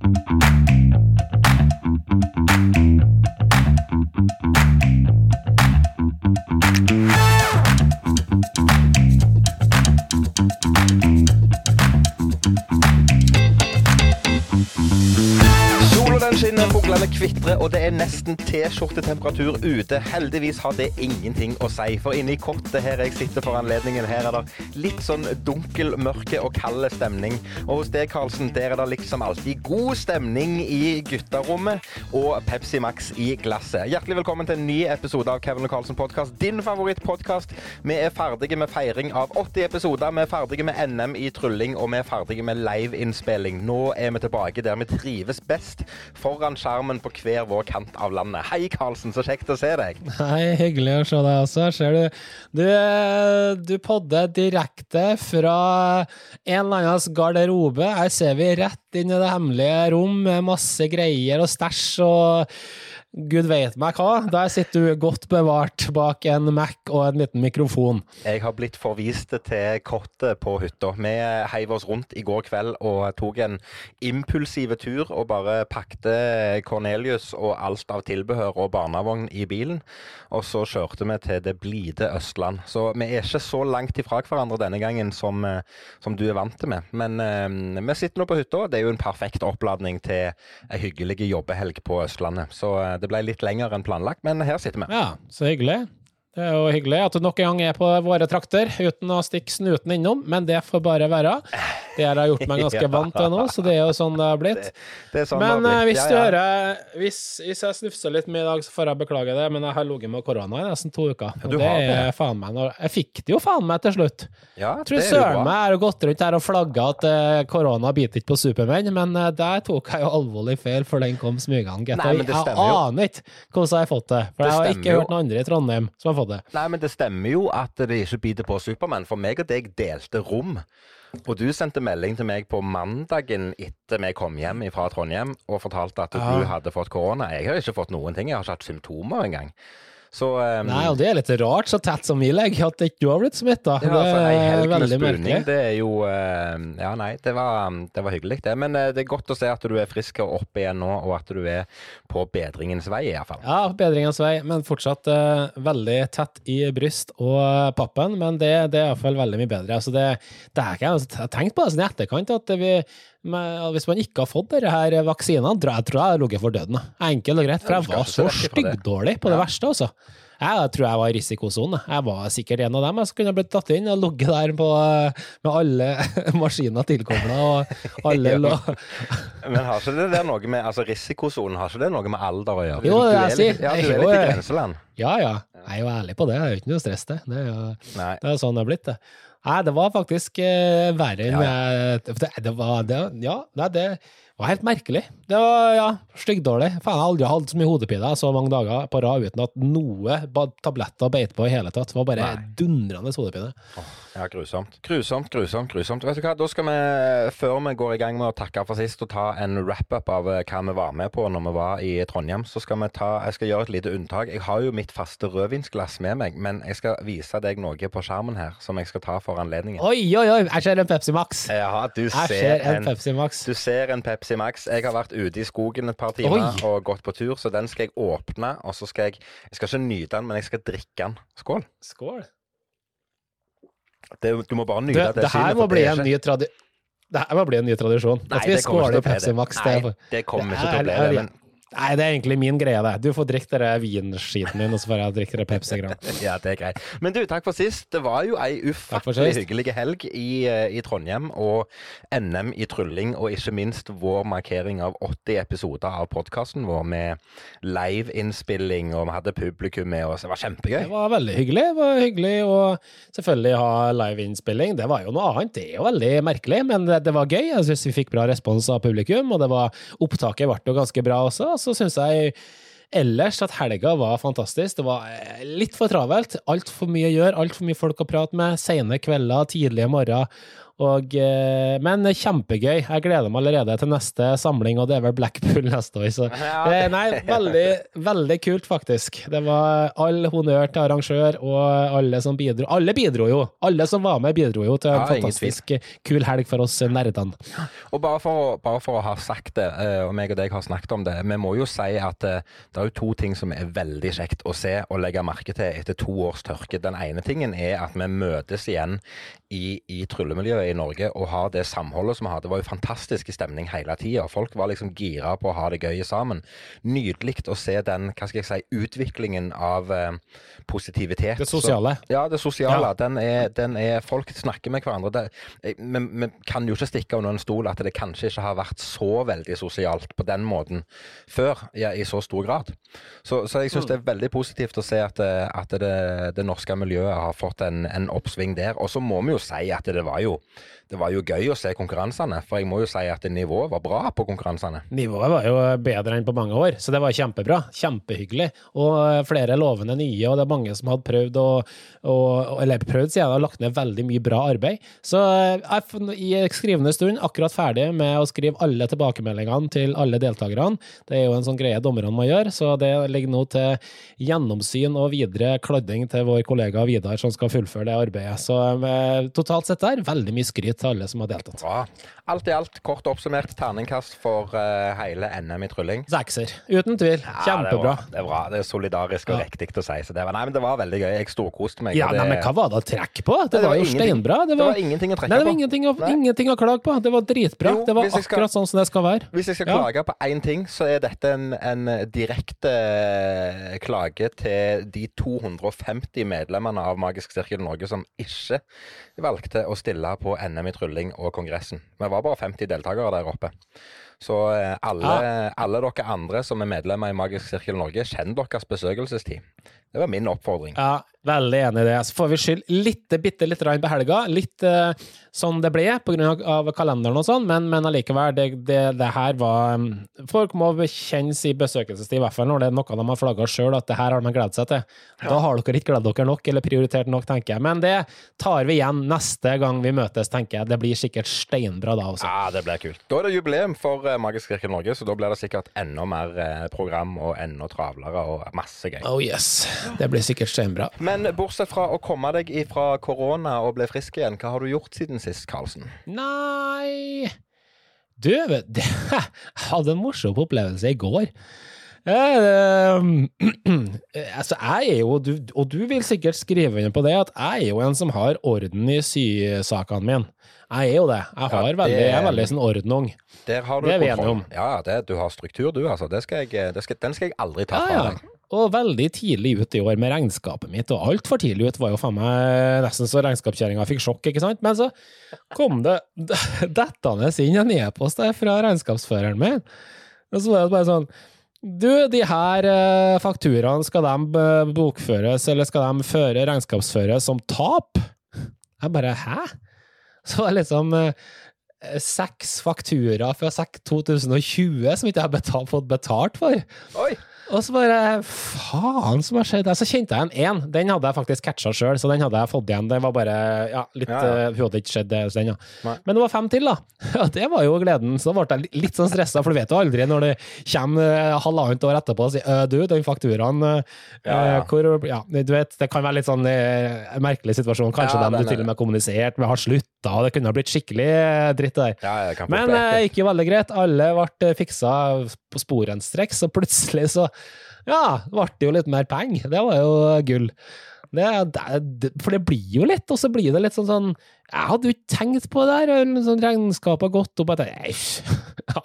Thank you. Og det er nesten T-skjortetemperatur ute. Heldigvis har det ingenting å si, for inne i kottet her jeg sitter for anledningen, her er det litt sånn dunkel, mørke og kald stemning. Og hos deg, Karlsen, der er det liksom alltid god stemning i gutterommet og Pepsi Max i glasset. Hjertelig velkommen til en ny episode av Kevin og Karlsen podkast, din favorittpodkast. Vi er ferdige med feiring av 80 episoder, vi er ferdige med NM i trylling, og vi er ferdige med liveinnspilling. Nå er vi tilbake der vi trives best, foran skjermen på hver vår kant av landet. Hei, Karlsen, så kjekt å se deg. Hei, hyggelig å se deg også. Ser du, du, du podder direkte fra en eller annens garderobe. Her ser vi rett inn i det hemmelige rom med masse greier og stæsj og gud veit meg hva. Der sitter du godt bevart bak en Mac og en liten mikrofon. Jeg har blitt forvist til kottet på hytta. Vi heiv oss rundt i går kveld og tok en impulsiv tur og bare pakte Cornelius og alt av tilbehør og barnevogn i bilen. Og så kjørte vi til det blide Østland. Så vi er ikke så langt ifra hverandre denne gangen som, eh, som du er vant til med. Men eh, vi sitter nå på hytta. Det er jo en perfekt oppladning til ei hyggelig jobbehelg på Østlandet. Så eh, det ble litt lenger enn planlagt, men her sitter vi. Ja, så hyggelig. Det er jo hyggelig at du nok en gang er på våre trakter uten å stikke snuten innom, men det får bare være. Det har jeg gjort meg ganske vant til nå, så det er jo sånn det har blitt. Det det sånn Men eh, blitt. hvis du ja. hører hvis, hvis jeg snufser litt mye i dag, så får jeg beklage det, men jeg har ligget med korona i nesten to uker. Ja, Og du det er faen meg Jeg fikk det jo faen meg til slutt. Ja, Jeg tror søren meg jeg har gått rundt her og flagga at eh, korona biter ikke på Supermenn, men eh, der tok jeg jo alvorlig feil, for den kom smygende. Jeg aner ikke hvordan jeg har fått det, for Det jeg har ikke jo. hørt noen andre i Trondheim som har fått det. Nei, men det stemmer jo at det ikke biter på Supermann. For meg og deg delte rom. Og du sendte melding til meg på mandagen etter vi kom hjem fra Trondheim og fortalte at Ja. du hadde fått korona. Jeg har ikke fått noen ting. Jeg har ikke hatt symptomer engang. Så um, Nei, og det er litt rart, så tett som vi legger, at ikke du har blitt smitta. ja, det er veldig merkelig. det er jo uh, Ja, nei, det var, det var hyggelig, det. Men uh, det er godt å se at du er frisk og opp igjen nå, og at du er på bedringens vei, iallfall. Ja, bedringens vei, men fortsatt uh, veldig tett i bryst og eh, pappen. Men det, det er iallfall veldig mye bedre. Altså det, det er ikke, jeg har tenkt på det sånn i etterkant, at vi, med, hvis man ikke har fått disse vaksinene, tror jeg, jeg tror jeg hadde ligget for døden. Enkelt og greit, for jeg var så styggdårlig på det verste, altså. Jeg tror jeg var i risikosonen. Jeg var sikkert en av dem jeg som kunne blitt tatt inn og ligget der på, med alle maskiner tilkobla og alle lå Men har ikke det der noe med altså risikosonen, har ikke det noe med alder å gjøre? Jo, det jeg sier. Ja, du er litt i grenseland. Ja ja, jeg er jo ærlig på det. Det er jo ikke noe stress, det. Det er jo Det er sånn det har blitt, det. Nei, det var faktisk uh, verre enn Ja, jeg det, det var det, Ja, nei, det var helt merkelig. Det var ja, styggdårlig. Faen, jeg har aldri hatt så mye hodepine så mange dager på rad uten at noe tabletter beit på i hele tatt. Det var bare Nei. dundrende hodepine. Ja, grusomt. Grusomt, grusomt, grusomt. Vet du hva, da skal vi, før vi går i gang med å takke for sist og ta en wrap-up av eh, hva vi var med på når vi var i Trondheim, så skal vi ta, jeg skal gjøre et lite unntak. Jeg har jo mitt faste rødvinsglass med meg, men jeg skal vise deg noe på skjermen her som jeg skal ta for anledningen. Oi, oi, oi! Jeg ser en Pepsi Max. Ja, du Jeg ser ser en en Pepsi Max. du ser en Pepsi Max. Jeg har vært ute i skogen et par timer Oi. og gått på tur, så den skal jeg åpne, og så skal jeg Jeg skal ikke nyte den, men jeg skal drikke den. Skål. Skål. Det, du må bare nyte det, det her synet, må for bli det er en ikke- ny tradi... Det her må bli en ny tradisjon. Nei, at vi det skåler Pepsi det. Max. Nei, Det er, kommer ikke til å bli det. Men Nei, det er egentlig min greie, det. Du får drikke dere vinskiten din, og så får jeg drikke dere Pepsi-gran. Ja, det er greit. Men du, takk for sist. Det var jo ei ufattelig hyggelig helg i, eh, i Trondheim, og NM i trylling, og ikke minst vår markering av 80 episoder av podkasten vår med liveinnspilling, og vi hadde publikum med oss. Det var kjempegøy. Det var veldig hyggelig. Det var hyggelig å selvfølgelig ha liveinnspilling. Det var jo noe annet. Det er jo veldig merkelig, men det, det var gøy. Jeg syns vi fikk bra respons av publikum, og det var, opptaket ble jo ganske bra også. Så syns jeg ellers at helga var fantastisk. Det var eh, litt for travelt. Altfor mye å gjøre, altfor mye folk å prate med. Sene kvelder, tidlige morgener. Og, eh, men kjempegøy. Jeg gleder meg allerede til neste samling, og det er vel Blackpool neste år. Så eh, nei, veldig, veldig kult, faktisk. Det var all honnør til arrangør og alle som bidro. Alle bidro jo! Alle som var med, bidro jo til en Ja, fantastisk kul helg for oss nerdene. Og bare for, bare for å ha sagt det, eh, og meg og deg har snakket om det, vi må jo si at eh, det er jo to ting som er veldig kjekt å se og legge merke til etter to års tørke. Den ene tingen er at vi møtes igjen i, i tryllemiljøet i Norge og ha det samholdet som vi har. Det var jo fantastisk stemning hele tida. Folk var liksom gira på å ha det gøy sammen. Nydelig å se den hva skal jeg si, utviklingen av eh, positivitet. Det sosiale. Så, ja, det sosiale. Ja. Den, er, den er Folk snakker med hverandre. Vi, vi kan jo ikke stikke under en stol at det kanskje ikke har vært så veldig sosialt på den måten før, ja, i så stor grad. Så, så jeg syns det er veldig positivt å se at, det- at det, det norske miljøet har fått en, en oppsving der. Og så må vi jo si at det var jo, det var jo gøy å se konkurransene, for jeg må jo si at nivået var bra på konkurransene. Nivået var jo bedre enn på mange år, så det var kjempebra. Kjempehyggelig. Og flere lovende nye, og det er mange som hadde prøvd å, å Eller prøvd siden har lagt ned veldig mye bra arbeid. Så jeg er i skrivende stund akkurat ferdig med å skrive alle tilbakemeldingene til alle deltakerne. Det er jo en sånn greie dommerne må gjøre, så det ligger nå til gjennomsyn og videre kladding til vår kollega Vidar, som skal fullføre det arbeidet. Så eh, totalt sett der, veldig mye skryt til alle som har deltatt. Bra. Alt i alt, kort oppsummert, terningkast for uh, hele NM i trylling. Sekser, uten tvil. Kjempebra. Ja, det, er bra. det er bra. Det er solidarisk og Ja. riktig å si. Så det, var, nei, men det var veldig gøy. Jeg storkoste meg. Ja, det, nei, men hva var det å trekke på? Det, Det var, var jo steinbra. Det det var, var ingenting å trekke nei, det var på. ingenting, å, ingenting å klage på. Det var dritbra. Jo, det var skal- akkurat sånn som det skal være. Hvis jeg skal Ja. klage på én ting, så er dette en, en direkte eh, klage til de 250 medlemmene av Magisk sirkel Norge som ikke valgte å stille på NM i trylling og Kongressen. Vi var bare 50 deltakere der oppe. Så eh, alle, alle dere andre som er medlemmer i Magisk sirkel Norge, kjenn deres besøkelsestid. Det var min oppfordring. Ja, veldig enig i det. Så får vi skylde litt, bitte litt grann på helga. Litt uh, sånn det ble på grunn av, av kalenderen og sånn, men, men allikevel, det, det, det her var um, Folk må kjennes i besøkelsestid, i hvert fall når det er noe de har flagga sjøl, at det her har de gledet seg til. Da har dere ikke gledet dere nok, eller prioritert nok, tenker jeg. Men det tar vi igjen neste gang vi møtes, tenker jeg. Det blir sikkert steinbra da også. Ja, det blir kult. Da er det jubileum for eh, Magisk kirke Norge, så da blir det sikkert enda mer eh, program og enda travlere og masse gøy. Oh yes. Det blir sikkert steinbra. Men bortsett fra å komme deg ifra korona og bli frisk igjen, hva har du gjort siden sist, Karlsen? Nei Du, vet du, jeg hadde en morsom opplevelse i går. Eh, altså, jeg er jo, du, og du vil sikkert skrive under på det, at jeg er jo en som har orden i sysakene mine. Jeg er jo det. Jeg, har Ja, veldig, jeg er veldig sånn ordnung. Der har du Det er vi enige om. Ja, det, du har struktur, du, altså. Det skal jeg, det skal, den skal jeg aldri ta Ja, fra ja. deg. Og veldig tidlig ut i år med regnskapet mitt, og altfor tidlig ut var jo faen meg nesten så regnskapskjerringa fikk sjokk, ikke sant? Men så kom det dettende inn en e-post fra regnskapsføreren min, og så var det bare sånn du, de her eh, fakturaene, skal de eh, bokføres, eller skal de føre regnskapsføres som tap? Jeg bare, hæ? Så var det liksom eh, seks fakturaer fra 2020 som ikke jeg har fått betalt for. Oi! Og så bare Faen som har skjedd? Så kjente jeg en én. Den hadde jeg faktisk catcha sjøl, så den hadde jeg fått igjen. Det var bare ja, litt Ja, ja. eh, Hun hadde ikke skjedd det hos den, ja. Nei. Men det var fem til, da. Ja, det var jo gleden. Så da ble jeg litt sånn stressa, for du vet jo aldri når det kommer eh, halvannet år etterpå og sier «Øh, du, den fakturaen eh, eh, hvor, ja, du vet, Det kan være litt sånn en merkelig situasjon. Kanskje Ja, den du til og med kommuniserte med, har slutta, og det kunne ha blitt skikkelig eh, dritt der. Ja, Men det eh, gikk jo veldig greit. Alle ble fiksa på sporenstreks, og plutselig så Ja, ble det jo litt mer penger. Det var jo gull. Det, det, for det blir jo litt, og så blir det litt sånn sånn Jeg hadde jo ikke tenkt på det der, sånn regnskapet har gått opp etter jeg, ja,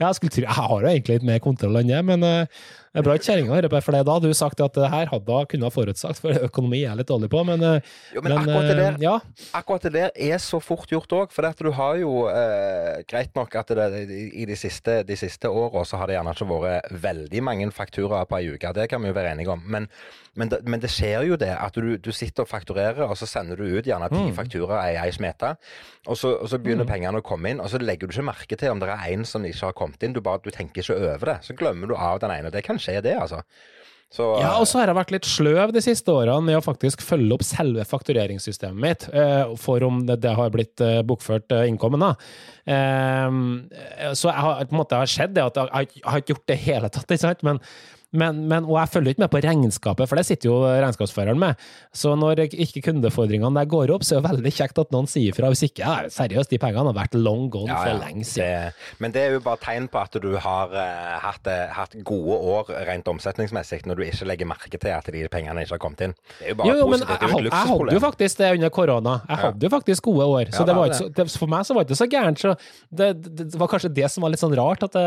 jeg skulle tro Jeg har jo egentlig litt mer kontroll enn det, men eh, det er bra ikke kjerringa hører på, for det da hadde du sagt at det her hadde hun kunnet forutsagt, for økonomi er jeg litt dårlig på, men, eh, Jo, men akkurat det eh, der Ja. Akkurat det der er så fort gjort òg. For at du har jo eh, Greit nok at det, i de siste, de siste åra så har det gjerne ikke vært veldig mange fakturaer på ei uke. Det kan vi jo være enige om. Men, men, det, men det skjer jo det at du, du sitter og fakturerer, og så sender du ut gjerne ti fakturaer i ei smete. Og så, og så begynner pengene å komme inn, og så legger du ikke merke til om det er en som ikke har kommet inn. Du, bare, du tenker ikke over det. Så glemmer du av den ene. Det kan skje, det, altså. Så, Ja, og så har jeg vært litt sløv de siste årene med å faktisk følge opp selve faktureringssystemet mitt, eh, for om det, har blitt eh, bokført eh, innkommen. da. Eh, Så jeg har, på en måte har skjedd det at jeg har ikke gjort det i hele tatt, ikke sant? Men, men, men, og jeg følger ikke med på regnskapet, for det sitter jo regnskapsføreren med. Så når ikke kundefordringene der går opp, så er det veldig kjekt at noen sier fra. Hvis ikke, ja, seriøst, de pengene har vært long gone Ja, for lenge siden. Det, men det er jo bare tegn på at du har uh, hatt, eh, hatt gode år rent omsetningsmessig, når du ikke legger merke til at de pengene ikke har kommet inn. Det er jo bare Jo, jo, positivt. jeg, jeg, jeg hadde jo faktisk det under korona. Jeg hadde jo faktisk gode år. Så det var ikke så, det, for meg så var det ikke så gærent. Så det, det, det var kanskje det som var litt sånn rart, at det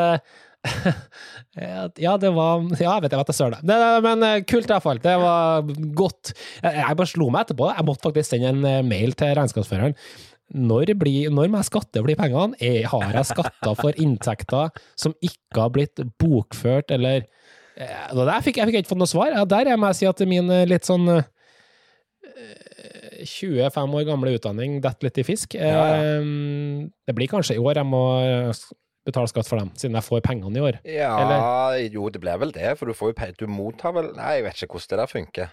Ja, det var Ja, jeg vet jeg vet det søren. Men eh, kult i hvert fall. Det var godt. Jeg, jeg bare slo meg etterpå. Jeg måtte faktisk sende en eh, mail til regnskapsføreren. Når, blir, når må jeg skatte for de pengene? Har jeg skatta for inntekter som ikke har blitt bokført, eller eh, der fikk, Jeg fikk ikke fått noe svar. Der må jeg si at min eh, litt sånn eh, 25 år gamle utdanning detter litt i fisk. Ja, ja. Eh, Det blir kanskje i år jeg må eh, betale skatt for dem, siden jeg får pengene i år. Ja, jo, det blir vel det, for du får jo Du mottar vel Nei, jeg vet ikke hvordan det der funker.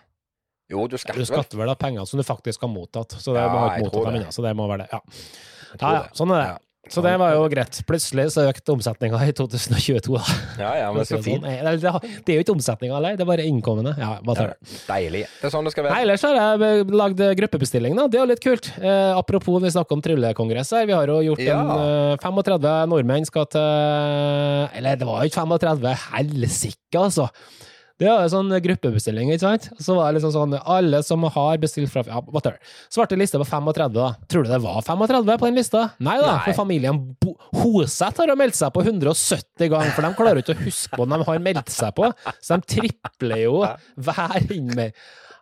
Jo, du Du skatter vel. skatter vel av pengene som du faktisk har mottatt, så det Ja, må ha mottatt det. ennå, så det må være det. Ja. Ja, ja, sånn er det. Ja. Så det var jo greit. Plutselig så økte omsetninga i 2022. Ja, ja, men så fint. Sånn. Det, det er jo ikke omsetninga heller, det er bare innkommende. Ja, bare tar det. Deilig. Det er sånn det skal være. ellers har jeg lagd gruppebestilling, da. Det er jo litt kult. Eh, apropos vi snakker om tryllekongress her. Vi har jo gjort Ja. en eh, 35 nordmenn skal til Eller det var jo ikke 35, helsike, altså. Det var en sånn gruppebestilling, ikke sant? Så var det liksom sånn Alle som har bestilt fra ja, whatever. Svarte liste på 35, da. Tror du det var 35 på den lista? Nei da, Nei. for familien Bo Hoseth har meldt seg på 170 ganger, for de klarer ikke å huske på den de har meldt seg på. Så de tripler jo hver innmelding.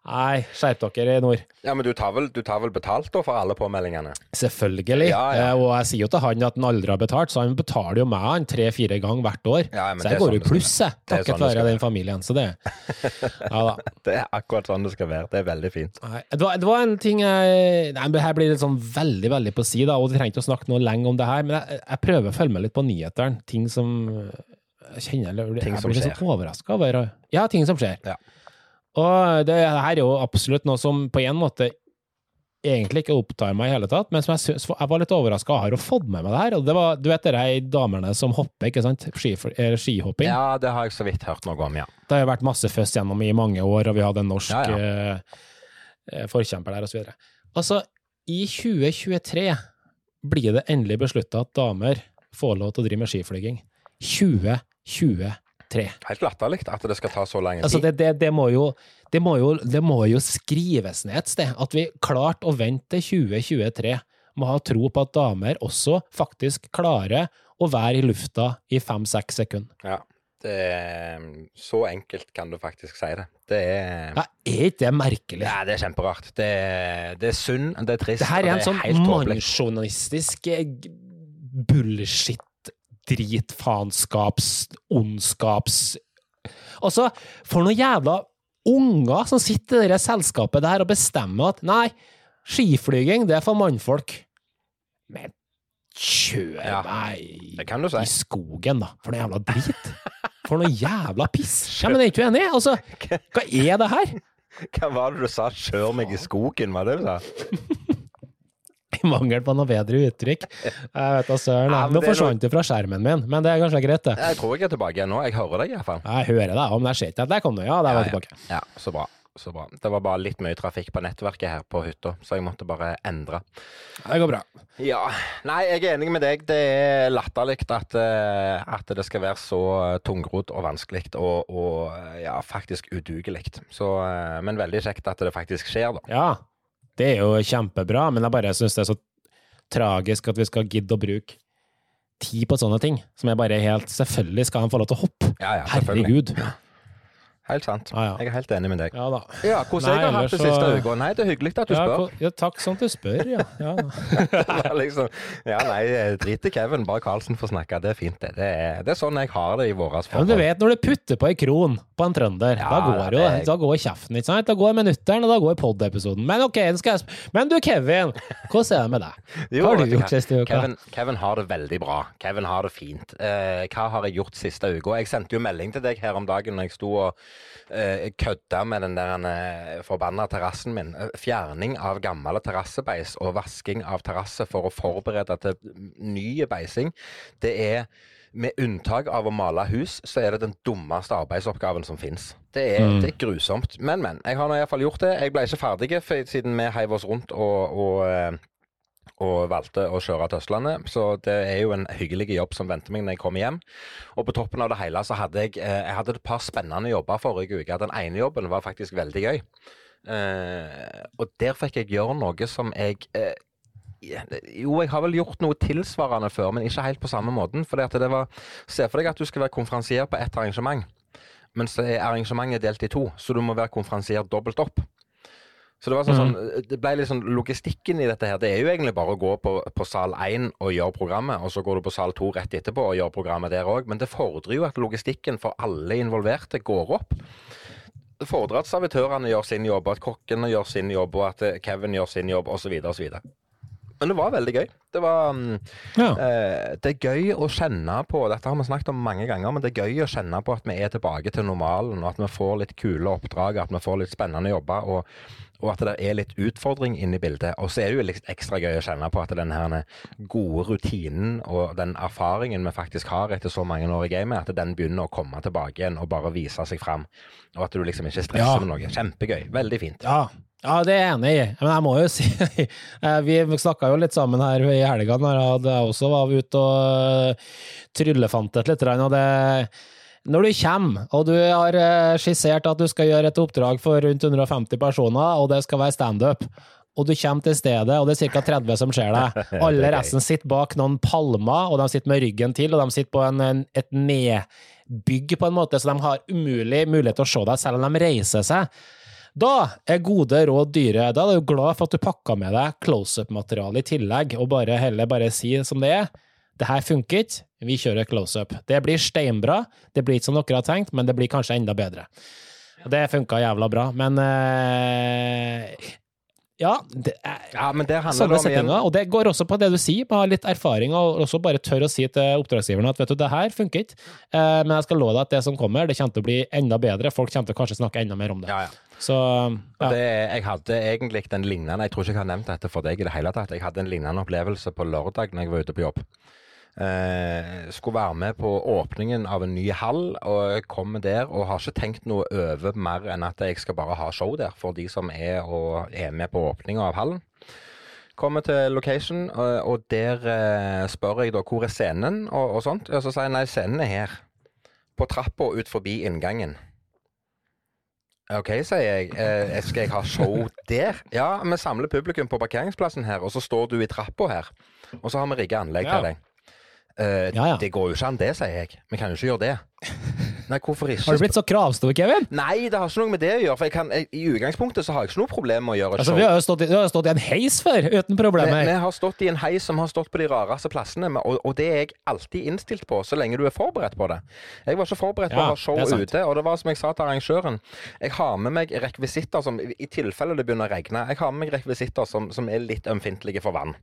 Nei, skjerp dere i nord. Ja, men du tar vel, du tar vel betalt da for alle påmeldingene? Selvfølgelig. Ja, ja. Eh, Og jeg sier jo til han at han aldri har betalt, så han betaler jo meg han tre-fire ganger hvert år. Ja, så jeg går sånn i pluss, jeg, takket sånn være den familien. Så det Ja da. Det er akkurat sånn det skal være. Det er veldig fint. Nei, Det var, det var en ting jeg Nei, men her blir det sånn veldig, veldig på si, da, og vi trenger ikke å snakke noe lenge om det her, men jeg, jeg prøver å følge med litt på nyhetene. Ting som jeg kjenner jeg, Ting Jeg som blir litt sånn overraska over Ja, ting som skjer. Ja. Og det her er jo absolutt noe som på en måte egentlig ikke opptar meg i hele tatt, men som jeg, synes, jeg var litt overraska har ha fått med meg det her. Og det var, du vet de damene som hopper, ikke sant? Eh, skihopping. Ja, det har jeg så vidt hørt noe om, ja. Det har jo vært masse føss gjennom i mange år, og vi hadde en norsk Ja, ja. eh, forkjemper der, videre. Altså, i 2023 blir det endelig beslutta at damer får lov til å drive med skiflyging. 2023. Helt latterlig at det skal ta så lang tid. Altså, det, det, det, må jo, det, må jo, det må jo skrives ned et sted. At vi klarte å vente til 2023 med å ha tro på at damer også faktisk klarer å være i lufta i fem-seks sekunder. Ja. Det er, så enkelt kan du faktisk si det. Det er Ja, er ikke det merkelig? Ja, det er kjemperart. Det det er synd, det er trist, Det her er en sånn mannsjournalistisk eh, bullshit, dritfaenskaps, ondskaps Altså, for noen jævla unger som sitter i det selskapet der og bestemmer at nei, skiflyging, det er for mannfolk. Men kjør Ja, meg Det kan du si. i skogen, da. For noe jævla drit. For noe jævla piss. Ja, men er ikke du enig? Altså, hva er det her? Hva var det du sa? 'Kjør meg i skogen', var det du sa? Mangel på noe bedre uttrykk. Jeg vet da søren. Ja, Nå det forsvant du fra skjermen min, men det er kanskje greit, det. Jeg tror jeg er tilbake igjen nå. Jeg hører deg iallfall. Jeg hører deg, om jeg ser ikke der kom du. Ja, der var jeg tilbake. Ja, så bra. Så bra. Det var bare litt mye trafikk på nettverket her på hytta, så jeg måtte bare endre. Det går bra. Ja. Nei, jeg er enig med deg. Det er latterlig at, eh, at det skal være så tungrodd og vanskelig og, og eh, ja, faktisk udugelig. Eh, men veldig kjekt at det faktisk skjer, da. Ja, det er jo kjempebra, men jeg bare syns det er så tragisk at vi skal gidde å bruke tid på sånne ting, som er bare helt Selvfølgelig skal han få lov til å hoppe. Ja, ja. Herregud. Helt sant. Ah, ja. Jeg er helt enig med deg. Ja da. Ja, hvordan Nei, jeg har hatt det så- siste uka? Nei, det er hyggelig at du Ja, spør. ja, takk som du spør, ja. ja. Liksom, ja, nei, drit i Kevin, bare Karlsen får snakke. Det er fint, det. Det er, det er sånn jeg har det i våres Ja, men du vet, når du putter på ei kron på en trønder, da går jo det- da går kjeften, ikke sant? Da går minutteren, og da går pod-episoden. Men ok, nå skal jeg sp Men du, Kevin, hvordan er det med deg? Hva har du gjort siste uka? Kevin, Kevin har det veldig bra. Kevin har det fint. Uh, hva har jeg gjort siste uka? Jeg sendte jo melding til deg her om dagen når jeg sto og eh, kødda med den der eh, forbanna terrassen min. Eh, Fjerning av gammel terrassebeis og vasking av terrasse for å forberede til ny beising, det er med unntak av å male hus, så er det den dummeste arbeidsoppgaven som fins. Det, er- Mm. det er grusomt. Men, men. Jeg har nå iallfall gjort det. Jeg ble ikke ferdig for, siden vi heiv oss rundt og, og, eh, og valgte å kjøre til Østlandet. Så det er jo en hyggelig jobb som venter meg når jeg kommer hjem. Og på toppen av det hele så hadde jeg, eh, jeg hadde et par spennende jobber forrige uke. Den ene jobben var faktisk veldig gøy. Eh, og der fikk jeg gjøre noe som jeg eh, jo, jeg har vel gjort noe tilsvarende før, men ikke helt på samme måten. For det var, Se for deg at du skal være konferansier på ett arrangement, men så er arrangementet delt i to, så du må være konferansier dobbelt opp. Så det var sånn, sånn, det ble litt sånn Logistikken i dette her, det er jo egentlig bare å gå på, på sal 1 og gjøre programmet, og så går du på sal 2 rett etterpå og gjør programmet der òg. Men det fordrer jo at logistikken for alle involverte går opp. Det fordrer at servitørene gjør sin jobb, og at kokkene gjør sin jobb, og at eh, Kevin gjør sin jobb, osv. osv. Men det var veldig gøy. Det var mm, Ja. Eh, det er gøy å kjenne på Dette har vi snakket om mange ganger, men det er gøy å kjenne på at vi er tilbake til normalen, og at vi får litt kule oppdrag, at vi får litt spennende jobber, og, og at det er litt utfordring inne i bildet. Og så er det jo litt ekstra gøy å kjenne på at den her gode rutinen og den erfaringen vi faktisk har etter så mange år i gamet, at den begynner å komme tilbake igjen og bare vise seg fram. Og at du liksom ikke stresser Ja. med noe. Kjempegøy. Veldig fint. Ja, ja, det er jeg enig i. Men jeg må jo si eh, Vi snakka jo litt sammen her i helga da jeg også var ute og tryllefantet litt. Og det, når du kommer, og du har eh, skissert at du skal gjøre et oppdrag for rundt 150 personer, og det skal være standup, og du kommer til stedet, og det er ca. 30 som ser deg. Alle resten sitter bak noen palmer, og de sitter med ryggen til, og de sitter på en, en, et nedbygg, på en måte, så de har umulig mulighet til å se deg selv om de reiser seg. Da er gode råd dyre. Da er du glad for at du pakka med deg close-up-materiale i tillegg, og bare heller bare si som det er. Det her funker ikke, vi kjører close-up. Det blir steinbra, det blir ikke som dere har tenkt, men det blir kanskje enda bedre. Og det funka jævla bra, men eh, Ja, det er, Ja, men det handler om igjen. Og det går også på det du sier, ha litt erfaring, og også bare tør å si til oppdragsgiveren at vet du, det her funker ikke, eh, men jeg skal love deg at det som kommer, det kommer til å bli enda bedre. Folk kommer til å kanskje snakke enda mer om det. Ja, ja. Så ja. Det, jeg hadde egentlig den lignende Jeg tror ikke jeg har nevnt dette for deg i det hele tatt. Jeg hadde en lignende opplevelse på lørdag når jeg var ute på jobb. Eh, skulle være med på åpningen av en ny hall, og kommer der og har ikke tenkt noe over mer enn at jeg skal bare ha show der for de som er, og er med på åpninga av hallen. Kommer til location, og, og der eh, spør jeg da hvor er scenen, og, og sånt. Og så sier jeg nei, scenen er her. På trappa ut forbi inngangen. OK, sier jeg. Eh, skal jeg ha show der? Ja, vi samler publikum på parkeringsplassen her, og så står du i trappa her. Og så har vi rigga anlegg Ja. til deg. Eh, Ja, ja. Det går jo ikke an, det, sier jeg. Vi kan jo ikke gjøre det. Nei, hvorfor ikke? Har du blitt så kravstor, Kevin? Nei, det har ikke noe med det å gjøre. For kan, I utgangspunktet så har jeg ikke noe problem med å gjøre Altså, show. vi har jo stått i, vi har stått i en heis før, uten Vi, problemer. vi har stått i en heis som har stått på de rareste plassene, og, og det er jeg alltid innstilt på, så lenge du er forberedt på det. Jeg var ikke forberedt på Ja, å ha show ute, og det var som jeg sa til arrangøren, jeg har med meg rekvisitter som, i tilfelle det begynner å regne, jeg har med meg rekvisitter som, som er litt ømfintlige for vann.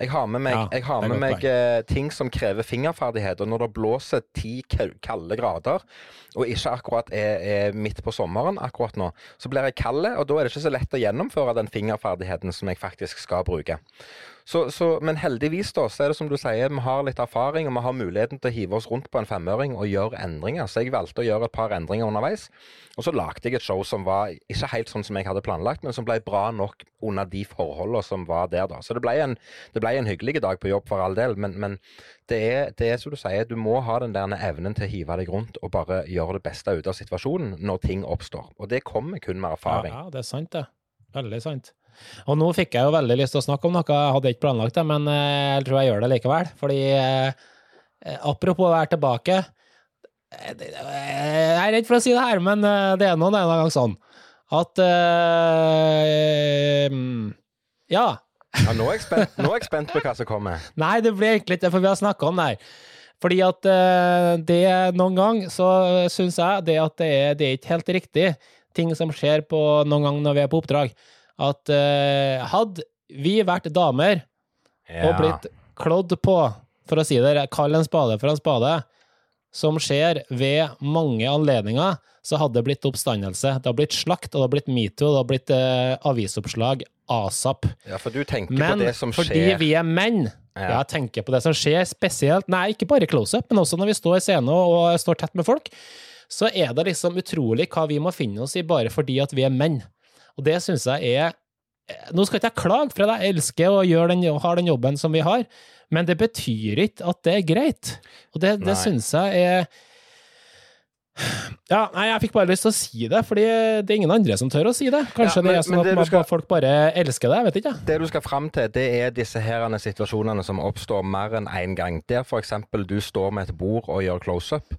Jeg har med meg, Ja, har med meg eh, ting som krever fingerferdighet, og når det blåser ti kalde grader, og ikke akkurat er, er midt på sommeren akkurat nå, så blir jeg kald, og da er det ikke så lett å gjennomføre den fingerferdigheten som jeg faktisk skal bruke. Så, så, men heldigvis da, så er det som du sier, vi har litt erfaring, og vi har muligheten til å hive oss rundt på en femøring og gjøre endringer. Så jeg valgte å gjøre et par endringer underveis. Og så lagde jeg et show som var ikke helt sånn som jeg hadde planlagt, men som ble bra nok under de forholdene som var der da. Så det ble en, det ble en hyggelig dag på jobb for all del, men, men det, er, det er som du sier, du må ha den der evnen til å hive deg rundt og bare gjøre det beste ut av situasjonen når ting oppstår. Og det kommer kun med Ja, erfaring. ja, det er sant, det. Veldig sant. Og nå fikk jeg jo veldig lyst til å snakke om noe, jeg hadde ikke planlagt det, men eh, jeg tror jeg gjør det likevel. Fordi eh, apropos å være tilbake eh, Jeg er redd for å si det her, men det er nå en gang sånn at mm, Ja. Ja, nå, er jeg spent, nå er jeg spent på hva som kommer. Nei, det blir egentlig ikke det, for vi har snakka om det her. Fordi at det noen gang så syns jeg det at det er, det er ikke helt riktig, ting som skjer på noen gang når vi er på oppdrag. At eh, hadde vi vært damer og blitt klådd på, for å si det, kall en spade for en spade, som skjer ved mange anledninger, så hadde det blitt oppstandelse. Det har blitt slakt, og det har blitt metoo, det har blitt eh, avisoppslag asap. Ja, for du tenker Men på det som skjer. fordi vi er menn, Ja. jeg tenker på det som skjer spesielt, nei, ikke bare close-up, men også når vi står i scenen og står tett med folk, så er det liksom utrolig hva vi må finne oss i bare fordi at vi er menn. Og det syns jeg er Nå skal ikke jeg klage, for jeg elsker å gjøre den, ha den jobben som vi har, men det betyr ikke at det er greit. Og det, det syns jeg er ja, nei, jeg fikk bare lyst til å si det, fordi det er ingen andre som tør å si det. Kanskje Ja, men- det er sånn at man- skal- folk bare elsker det, jeg vet ikke. Det du skal fram til, det er disse herrene situasjonene som oppstår mer enn én gang. Der eksempel du står med et bord og gjør close-up,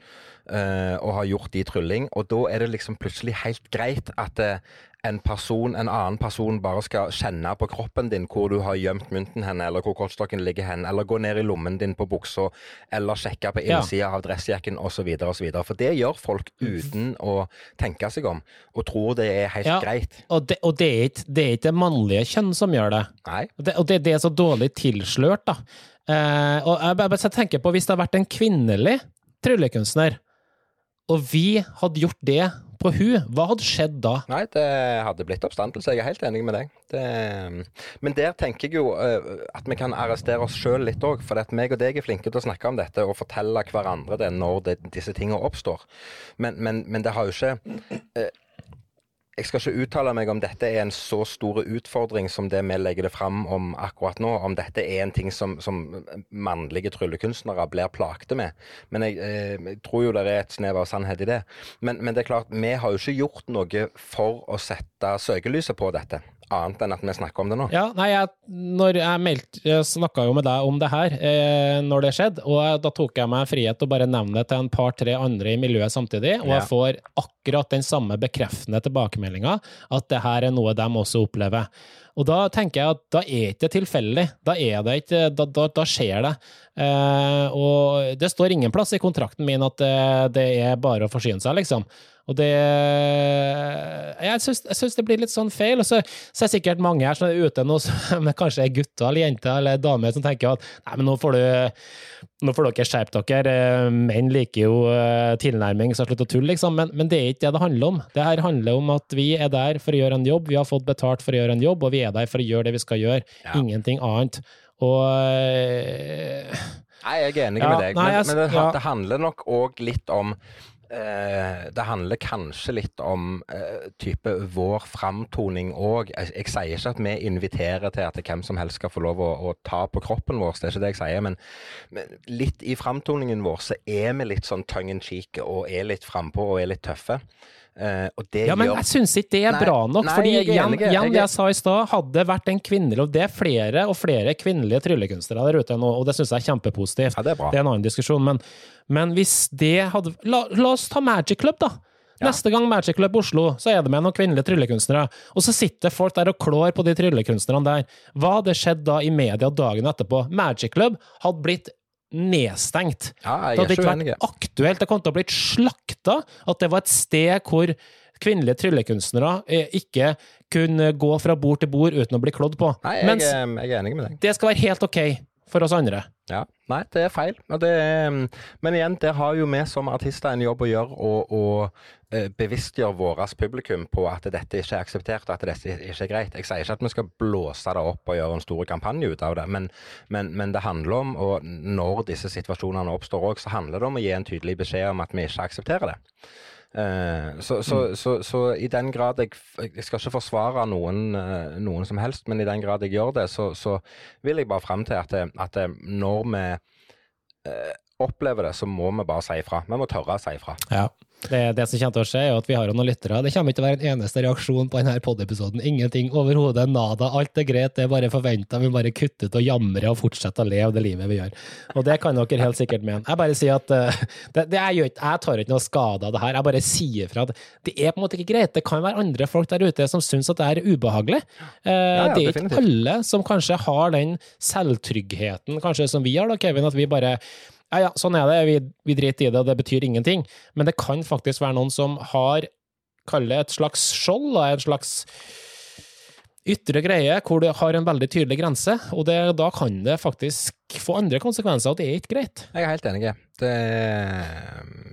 eh, og har gjort de trylling, og da er det liksom plutselig helt greit at uh, en person, en annen person bare skal kjenne på kroppen din hvor du har gjemt mynten henne, eller hvor kortstokken ligger hen, eller gå ned i lommen din på buksa, eller sjekke på Ja. innsida av dressjakken osv. osv. For det gjør folk uten å tenke seg om, og tror det er helt Ja. greit. Og det, og det, er ikke, det er ikke det mannlige kjønn som gjør det. Nei. Og det, og det, det er så dårlig tilslørt, da. Eh, og jeg, bare- jeg tenker på hvis det hadde vært en kvinnelig tryllekunstner, og vi hadde gjort det på hun, hva hadde skjedd da? Nei, det hadde blitt oppstandelse. Jeg er helt enig med deg. Det, men der tenker jeg jo eh, at vi kan arrestere oss sjøl litt òg. For at meg og deg er flinke til å snakke om dette og fortelle hverandre det når det, disse tingene oppstår. Men, men, men det har jo ikke eh, jeg skal ikke uttale meg om dette er en så stor utfordring som det vi legger det fram om akkurat nå. Om dette er en ting som, som mannlige tryllekunstnere blir plagte med. Men jeg, eh, jeg tror jo det er et snev av sannhet i det. Men, men det er klart, vi har jo ikke gjort noe for å sette søkelyset på dette. Annet enn at vi snakker om det nå. Ja, nei, jeg, når jeg, meldte, jeg snakka jo med deg om det her eh, når det skjedde, og da tok jeg meg frihet til å bare nevne det til en par-tre andre i miljøet samtidig, og Ja. jeg får akkurat den samme bekreftende tilbakemeldinga, at det her er noe de også opplever. Og da tenker jeg at da er ikke det tilfeldig. Da er det ikke Da, da, da skjer det. Eh, og det står ingen plass i kontrakten min at det, det er bare å forsyne seg, liksom. Og det Jeg syns, det blir litt sånn feil. Og så, så er det sikkert mange her som er ute nå, som kanskje er gutter eller jenter eller damer, som tenker at nei, men nå får du nå får dere skjerpe dere. Menn liker jo eh, tilnærming, så slutt å tulle, liksom. Men, men det er ikke det det handler om. Det her handler om at vi er der for å gjøre en jobb, vi har fått betalt for å gjøre en jobb, og vi er der for å gjøre det vi skal gjøre. Ja. Ingenting annet. Og eh, Nei, jeg er enig Ja, med deg. nei, men jeg- men det, ja. det handler nok òg litt om eh, det handler kanskje litt om eh, type vår framtoning òg. Jeg, jeg sier ikke at vi inviterer til at hvem som helst skal få lov å, å ta på kroppen vår, det er ikke det jeg sier. Men, men litt i framtoningen vår så er vi litt sånn tongue in cheek og er litt frampå og er litt tøffe. Det Ja, men gjør jeg syns ikke det er Nei, bra nok. nei, fordi igjen, jeg det jeg sa i stad, hadde det vært en kvinnelig Og det er flere og flere kvinnelige tryllekunstnere der ute nå, og det syns jeg er kjempepositivt. Ja, det er. Det er en annen diskusjon, men, men hvis det hadde la, la oss ta Magic Club, da. Ja. Neste gang Magic Club Oslo, så er det med noen kvinnelige tryllekunstnere. Og så sitter folk der og klår på de tryllekunstnerne der. Hva hadde skjedd da i media dagen etterpå? Magic Club hadde blitt nedstengt. Ja, Det hadde ikke vært aktuelt. Det kom til å blitt slakta. At det var et sted hvor kvinnelige tryllekunstnere eh, ikke kunne gå fra bord til bord uten å bli klådd på. Nei, jeg, Mens jeg, jeg er enig med deg. det skal være helt ok for oss andre. Ja, Nei, det er feil. Det er, men igjen, der har jo vi som artister en jobb å gjøre og eh, bevisstgjøre vårt publikum på at dette ikke er akseptert, og at dette ikke er greit. Jeg sier ikke at vi skal blåse det opp og gjøre en stor kampanje ut av det, men, men, men det handler om, og når disse situasjonene oppstår òg, så handler det om å gi en tydelig beskjed om at vi ikke aksepterer det. Eh, så, så, så, så i den grad jeg Jeg skal ikke forsvare noen, eh, noen som helst, men i den grad jeg gjør det, så, så vil jeg bare fram til at, det, at det, når vi eh, opplever det, så må vi bare si ifra. Vi må tørre å si ifra. Ja. Det, det som kommer til å skje, er at vi har noen lyttere. Det kommer ikke til å være en eneste reaksjon på denne pod-episoden. Ingenting overhodet. Nada. Alt er greit. Det er bare forventa. Vi bare kutter ut og jamrer og fortsetter å leve det livet vi gjør. Og det kan dere helt sikkert mene. Jeg bare sier at eh, det, det jeg, gjør, jeg tar ikke noe skade av det her. Jeg bare sier fra at det er på en måte ikke greit. Det kan være andre folk der ute som syns at det er ubehagelig. Eh, ja, det er ikke definitivt. alle som kanskje har den selvtryggheten, kanskje som vi har da, Kevin, at vi bare ja, ja, sånn er det, vi, vi driter i det, og det betyr ingenting. Men det kan faktisk være noen som har, kall det et slags skjold, en slags ytre greie hvor det har en veldig tydelig grense, og det, da kan det faktisk få andre konsekvenser, og det er ikke greit. Jeg er helt enig. Det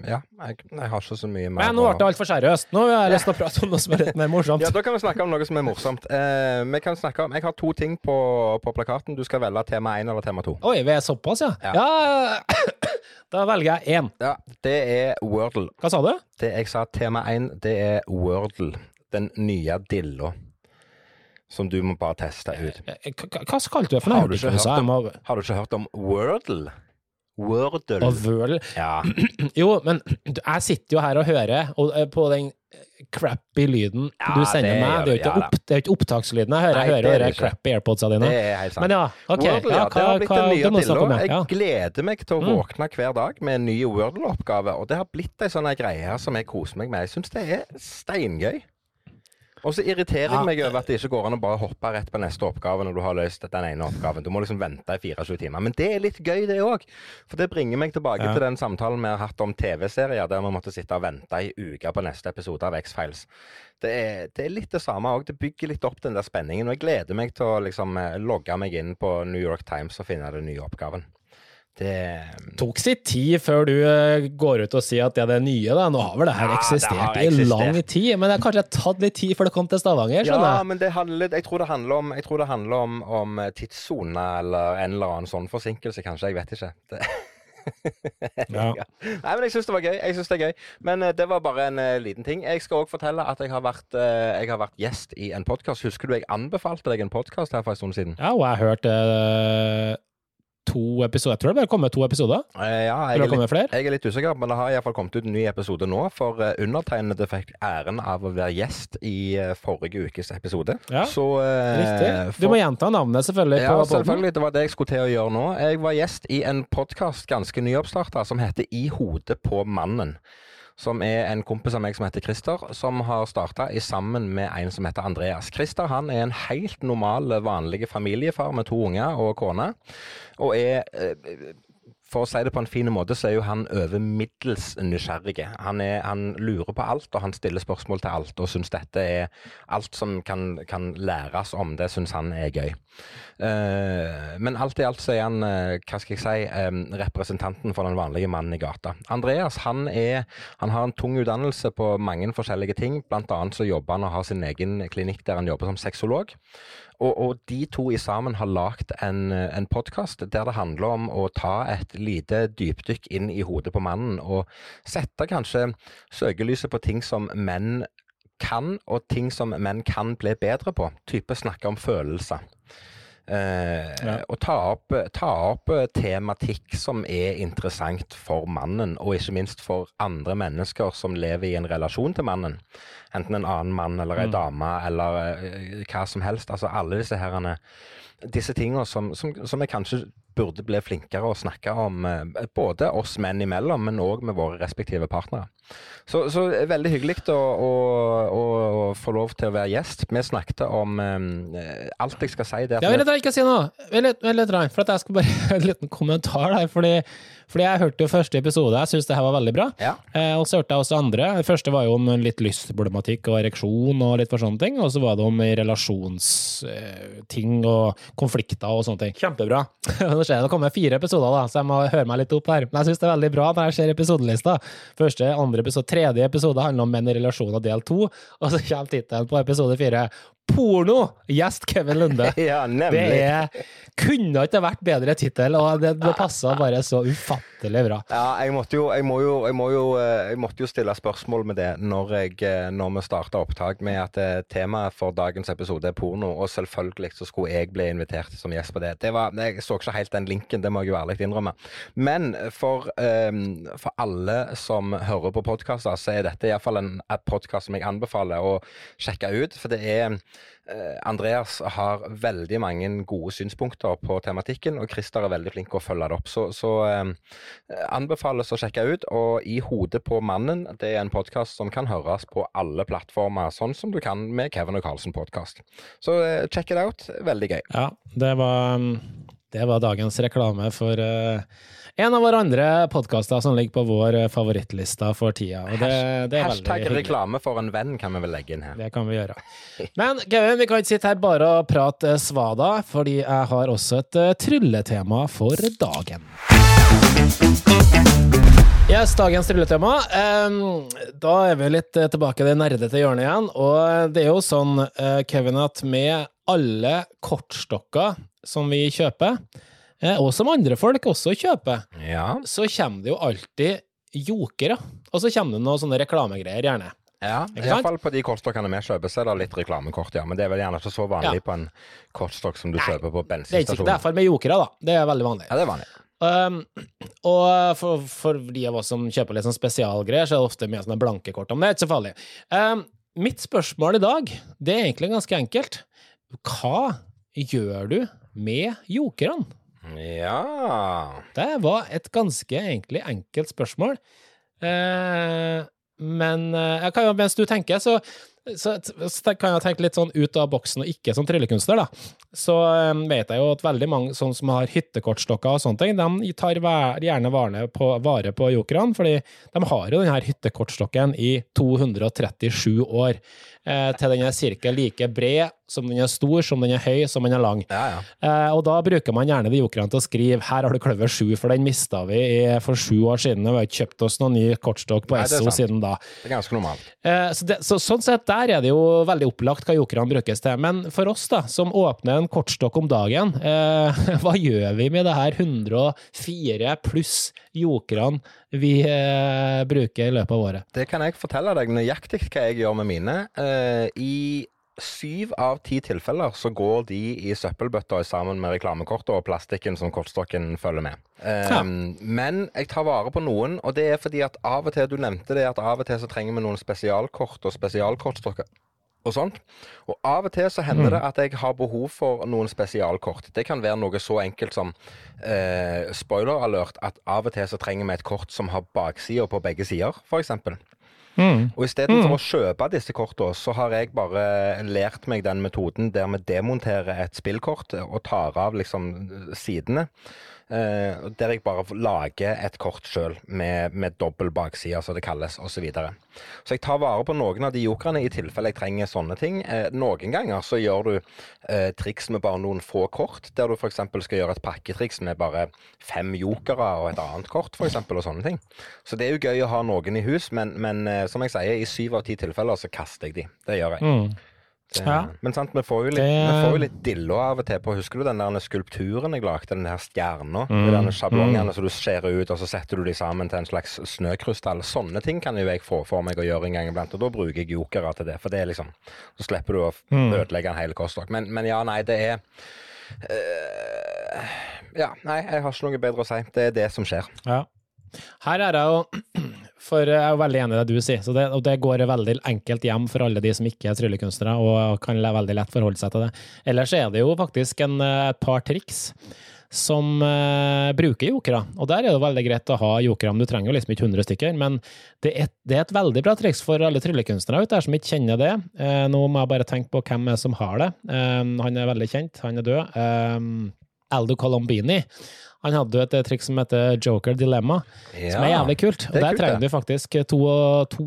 Ja, jeg, jeg har ikke så mye mer Men nå ble det altfor seriøst. Nå har jeg lyst til å prate om noe som er litt mer morsomt. Ja, Da kan vi snakke om noe som er morsomt. Eh, vi kan snakke om, Jeg har to ting på, på plakaten. Du skal velge tema én eller tema to. Oi, vi er såpass, ja? Ja. Ja, da velger jeg én. Ja, Det er Wordle. Hva sa du? Det jeg sa tema én, det er Wordle. Den nye dilla. Som du må bare teste ut. Eh, Hva skal du for noe? Har du ikke hva hørt Jeg Har du ikke hørt om Wordle? Wordle. Og Wordle. Ja. Jo, men jeg sitter jo her og hører og, eh, på den crappy lyden Ja, du sender det meg. Det er jo ikke, ja opp, det er ikke opptakslyden jeg hører. Nei, Jeg hører det er jo det crappy Det er helt sant. Men ja, OK. Wordle, Ja, hva, det har blitt den nye du må snakke ja. Jeg gleder meg til å Mm. våkne hver dag med en ny Wordle-oppgave. Og det har blitt ei sånn greie greie som jeg koser meg med. Jeg syns det er steingøy. Og så irriterer jeg meg over at det ikke går an å bare hoppe rett på neste oppgave når du har løst den ene oppgaven. Du må liksom vente i 24 timer. Men det er litt gøy, det òg. For det bringer meg tilbake Ja. til den samtalen vi har hatt om TV-serier, der vi måtte sitte og vente i uke på neste episode av X-Files. Det det er litt det samme òg. Det bygger litt opp den der spenningen. Og jeg gleder meg til å liksom eh, logge meg inn på New York Times og finne den nye oppgaven. Det tok sitt tid før du eh, går ut og sier at det er nye. da. Nå har vel det her Ja, det eksistert har i eksistert. lang tid, men det har kanskje tatt litt tid før det kom til Stavanger? skjønner Ja, men det handler, jeg tror det handler om, jeg tror det handler om, om eh, tidssone eller en eller annen sånn forsinkelse, kanskje. Jeg vet ikke. Det. Ja. Ja. Nei, men jeg syns det var gøy. Jeg synes det er gøy. Men eh, det var bare en uh, liten ting. Jeg skal òg fortelle at jeg har, vært, uh, jeg har vært gjest i en podkast. Husker du jeg anbefalte deg en podkast her for en stund siden? Ja, og jeg hørte eh, to episoder. Jeg tror det bare kommet to episoder. Eh, ja, jeg er, litt, jeg er litt usikker, men det har iallfall kommet ut en ny episode nå. For eh, undertegnede fikk æren av å være gjest i eh, forrige ukes episode. Ja, Så Riktig. Du må gjenta navnet, selvfølgelig. Ja, selvfølgelig. Det var det jeg skulle til å gjøre nå. Jeg var gjest i en podkast ganske nyoppstarta som heter I hodet på mannen. Som er en kompis av meg som heter Christer, som har starta sammen med en som heter Andreas. Christer han er en helt normal, vanlig familiefar med to unger og kone. Og er eh, for å si det på en fin måte, så er jo han over middels nysgjerrig. Han, han lurer på alt, og han stiller spørsmål til alt, og syns dette er Alt som kan, kan læres om det, syns han er gøy. Uh, men alt i alt så er han, uh, hva skal jeg si, eh, representanten for den vanlige mannen i gata. Andreas han, er, han har en tung utdannelse på mange forskjellige ting. Annet så jobber han og har sin egen klinikk der han jobber som sexolog. Og, og de to i sammen har lagd en, en podkast der det handler om å ta et lite dypdykk inn i hodet på mannen, og sette kanskje søkelyset på ting som menn kan, og ting som menn kan bli bedre på. Type snakke om følelser. Eh, Ja. Og ta opp, ta opp tematikk som er interessant for mannen, og ikke minst for andre mennesker som lever i en relasjon til mannen. Enten en annen mann eller ei Mm. dame eller eh, hva som helst. Altså alle disse herrene disse tingene som, som, som jeg kanskje burde bli flinkere å snakke om, eh, både oss menn imellom, men òg med våre respektive partnere. Så, så veldig hyggelig å, å, å, å få lov til å være gjest. Vi snakket om um, alt jeg skal si. der. Ja, vent litt, ikke si noe. Vent litt, for jeg skal bare en liten kommentar der. Fordi, fordi jeg hørte jo første episode, jeg syns det her var veldig bra. ja. Eh, og så hørte jeg også andre. Det første var jo om litt lystproblematikk og ereksjon og litt for sånne ting. Og så var det om relasjonsting og konflikter og sånne ting. Kjempebra. Nå ser jeg det kommer fire episoder, da, så jeg må høre meg litt opp her. Men jeg syns det er veldig bra når jeg ser episodelista. Første, andre episode, tredje episode handler om menn i relasjoner del to, og så kommer tittelen på episode fire. Porno! Gjest Kevin Lunde. ja, Det nemlig. er kunne ikke vært bedre tittel, og det, det passa bare så ufattelig bra. Ja, jeg måtte jo, jeg må jo, jeg må jo, eh, jeg måtte jo stille spørsmål med det når, jeg, eh, når vi starta opptak med at eh, temaet for dagens episode er porno, og selvfølgelig så skulle jeg bli invitert som gjest på det. det var, jeg så ikke helt den linken, det må jeg jo ærlig innrømme. Men for, um, for alle som hører på podkaster, så er dette iallfall en podkast som jeg anbefaler å sjekke ut. For det er Andreas har veldig mange gode synspunkter på tematikken, og Christer er veldig flink til å følge det opp. Så, så eh, anbefales å sjekke ut. Og I hodet på mannen, det er en podkast som kan høres på alle plattformer, sånn som du kan med Kevin og Carlsen-podkast. Så eh, check it out. Veldig gøy. Ja, det var, det var dagens reklame for eh, en av våre andre podkaster som ligger på vår eh, favorittlista for tida. Og det, det er Hashtag veldig reklame for en venn kan vi vel legge inn her. Det kan vi gjøre. Men Kevin, vi kan ikke sitte her bare og prate svada, fordi jeg har også et uh, trylletema for dagen. Yes, dagens trylletema. Da er vi litt uh, tilbake i det nerdete hjørnet igjen. Og det er jo sånn, Kevin, at med alle kortstokker som vi kjøper, og som andre folk også kjøper, Ja. så kommer det jo alltid jokere. Og så kommer det noen sånne reklamegreier, gjerne. ja. Iallfall på de kortstokkene vi kjøper, så er det litt reklamekort, ja. Men det er vel gjerne ikke så vanlig på en kortstokk som du Nei, kjøper på Det er ikke det er iallfall med jokere, da. Det er veldig vanlig. Ja, det er vanlig. Um, og for, for de av oss som kjøper litt sånn spesialgreier, så er det ofte mye sånne blanke kort Men det. er ikke så farlig. Um, mitt spørsmål i dag, det er egentlig ganske enkelt. Hva gjør du med jokerne? Ja Det var et ganske egentlig enkelt spørsmål. Eh, men eh, jeg kan mens du tenker, så, så, så kan jeg tenke litt sånn ut av boksen, og ikke som tryllekunstner, da. Så eh, vet jeg jo at veldig mange sånn som har hyttekortstokker og sånne ting, de tar gjerne vare på, vare på jokerne, fordi de har jo denne hyttekortstokken i 237 år. Eh, til den er cirka like bred som den er stor, som den er høy, som den er lang. Ja, ja. Eh, og da bruker man gjerne de jokerne til å skrive 'her har du kløver 7', for den mista vi i, for sju år siden, og vi har ikke kjøpt oss noen ny kortstokk på Nei, Esso siden da. Det er ganske normalt. Eh, så, det, så sånn sett der er det jo veldig opplagt hva jokerne brukes til. Men for oss da, som åpner en kortstokk om dagen, eh, hva gjør vi med det her 104 pluss jokerne vi eh, bruker i løpet av året? Det kan jeg fortelle deg nøyaktig hva jeg gjør med mine. Eh, I syv av ti tilfeller så går de i søppelbøtta sammen med reklamekortet og plastikken som kortstokken følger med. Ja. Men jeg tar vare på noen, og det er fordi at av og til Du nevnte det at av og til så trenger vi noen spesialkort og spesialkortstokker. Og sånt. Og av og til så hender det at jeg har behov for noen spesialkort. Det kan være noe så enkelt som eh, spoiler alert, at av og til så trenger vi et kort som har baksider på begge sider, f.eks. Og istedenfor å kjøpe disse kortene, så har jeg bare lært meg den metoden der vi demonterer et spillkort og tar av liksom sidene. Eh, der jeg bare lager et kort sjøl med, med dobbel bakside, som det kalles, osv. Så, så jeg tar vare på noen av de jokerne i tilfelle jeg trenger sånne ting. Uh, noen ganger så gjør du uh, triks med bare noen få kort, der du f.eks. skal gjøre et pakketriks med bare fem jokere og et annet kort, f.eks. og sånne ting. Så det er jo gøy å ha noen i hus, men, men som jeg sier, i syv av ti tilfeller så kaster jeg de. Det gjør jeg. Mm. Det, Ja. Men sant, vi får jo litt, Det- får jo litt dillo av og til på Husker du den der skulpturen jeg lagde? Den her stjerna? Mm, De sjablongene som du skjærer ut, og så setter du de sammen til en slags snøkrystall. Sånne ting kan jo jeg få for meg å gjøre en gang iblant, og da bruker jeg jokere til det. For det er liksom Så slipper du å Mm. ødelegge en hel kostdag. Men, men ja, nei, det er øh, Ja, nei, jeg har ikke noe bedre å si. Det er det som skjer. Ja. Her er det jo For jeg er veldig enig i det du sier, det, og det går veldig enkelt hjem for alle de som ikke er tryllekunstnere, og kan veldig lett forholde seg til det. Ellers er det jo faktisk en, eh, et par triks som uh, bruker jokere, og der er det veldig greit å ha jokere, men du trenger jo liksom ikke 100 stykker, men det er, det er et veldig bra triks for alle tryllekunstnere ute der som ikke kjenner det. Uh, nå må jeg bare tenke på hvem som har det. Uh, han er veldig kjent, han er død. Aldo Colombini. Han hadde jo et trikk triks som heter Joker Dilemma, som er jævlig kult. Og er der kult, trenger det. du faktisk to, to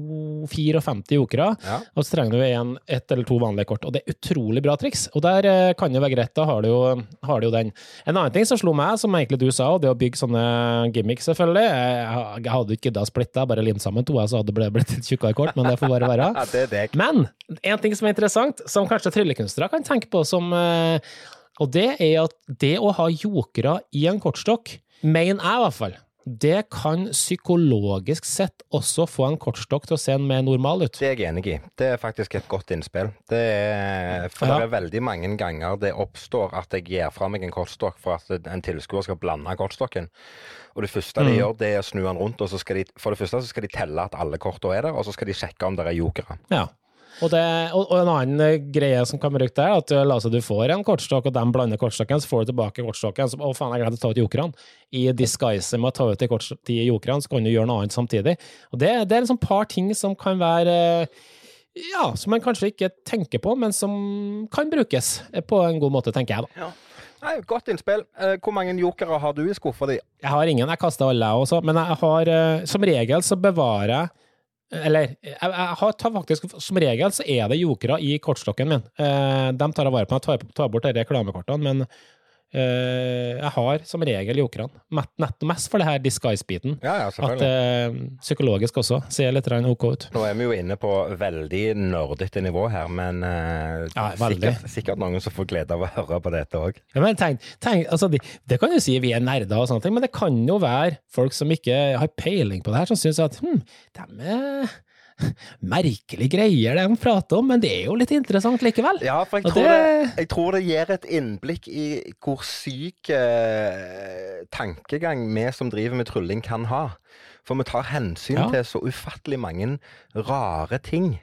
54 jokere, Ja. og så trenger du en, ett eller to vanlige kort. Og det er utrolig bra triks, og der eh, kan det være greit. Da har du, jo, har du jo den. En annen ting som slo meg, som egentlig du sa, og det å bygge sånne gimmicks, selvfølgelig. Jeg, hadde ikke gidda å splitte, jeg bare limt sammen to, så hadde det blitt et tjukkere kort, men det får bare være. Ja. Men en ting som er interessant, som kanskje tryllekunstnere kan tenke på som eh, Og det er at det å ha jokere i en kortstokk, mener jeg i hvert fall, det kan psykologisk sett også få en kortstokk til å se en mer normal ut. Det er jeg enig i. Det er faktisk et godt innspill. Det er, for Ja. det er veldig mange ganger det oppstår at jeg gir fra meg en kortstokk for at en tilskuer skal blande kortstokken. Og det første de Mm. gjør, det er å snu den rundt, og så skal de, for det første så skal de telle at alle kortene er der, og så skal de sjekke om det er jokere. Ja. Og, det, og, og en annen eh, greie som kan brukes der, er at eh, la oss si du får en kortstokk, og de blander kortstokken, så får du tilbake kortstokken. Så, å faen, jeg glemte å ta ut jokerne. I disguise med å ta ut de, korts- de jokerne, så kan du gjøre noe annet samtidig. Og det, det er sånn par ting som kan være eh, ja, som man kanskje ikke tenker på, men som kan brukes på en god måte, tenker jeg da. Nei, Godt innspill. Hvor mange jokere har du i skuffa di? Jeg har ingen, jeg kaster alle jeg også, men jeg har, som regel så bevarer jeg Eller jeg, jeg tar faktisk Som regel så er det jokere i kortstokken min. Eh, de tar jeg vare på. Jeg tar, tar bort reklamekortene, men jeg har som regel jokerne. Nettopp mest for det her disguise-biten. Ja, ja, At eh, psykologisk også ser litt OK ut. Nå er vi jo inne på veldig nerdete nivå her, men eh, Ja, sikkert, sikkert noen som får glede av å høre på dette òg. Altså, det, det kan jo si vi er nerder og sånne ting, men det kan jo være folk som ikke har peiling på det her, som syns at hm, de er merkelige greier det han prater om, men det er jo litt interessant likevel. Ja, for jeg tror det, det- jeg tror det gir et innblikk i hvor syk eh, tankegang vi som driver med trylling kan ha. For vi tar hensyn Ja. til så ufattelig mange rare ting.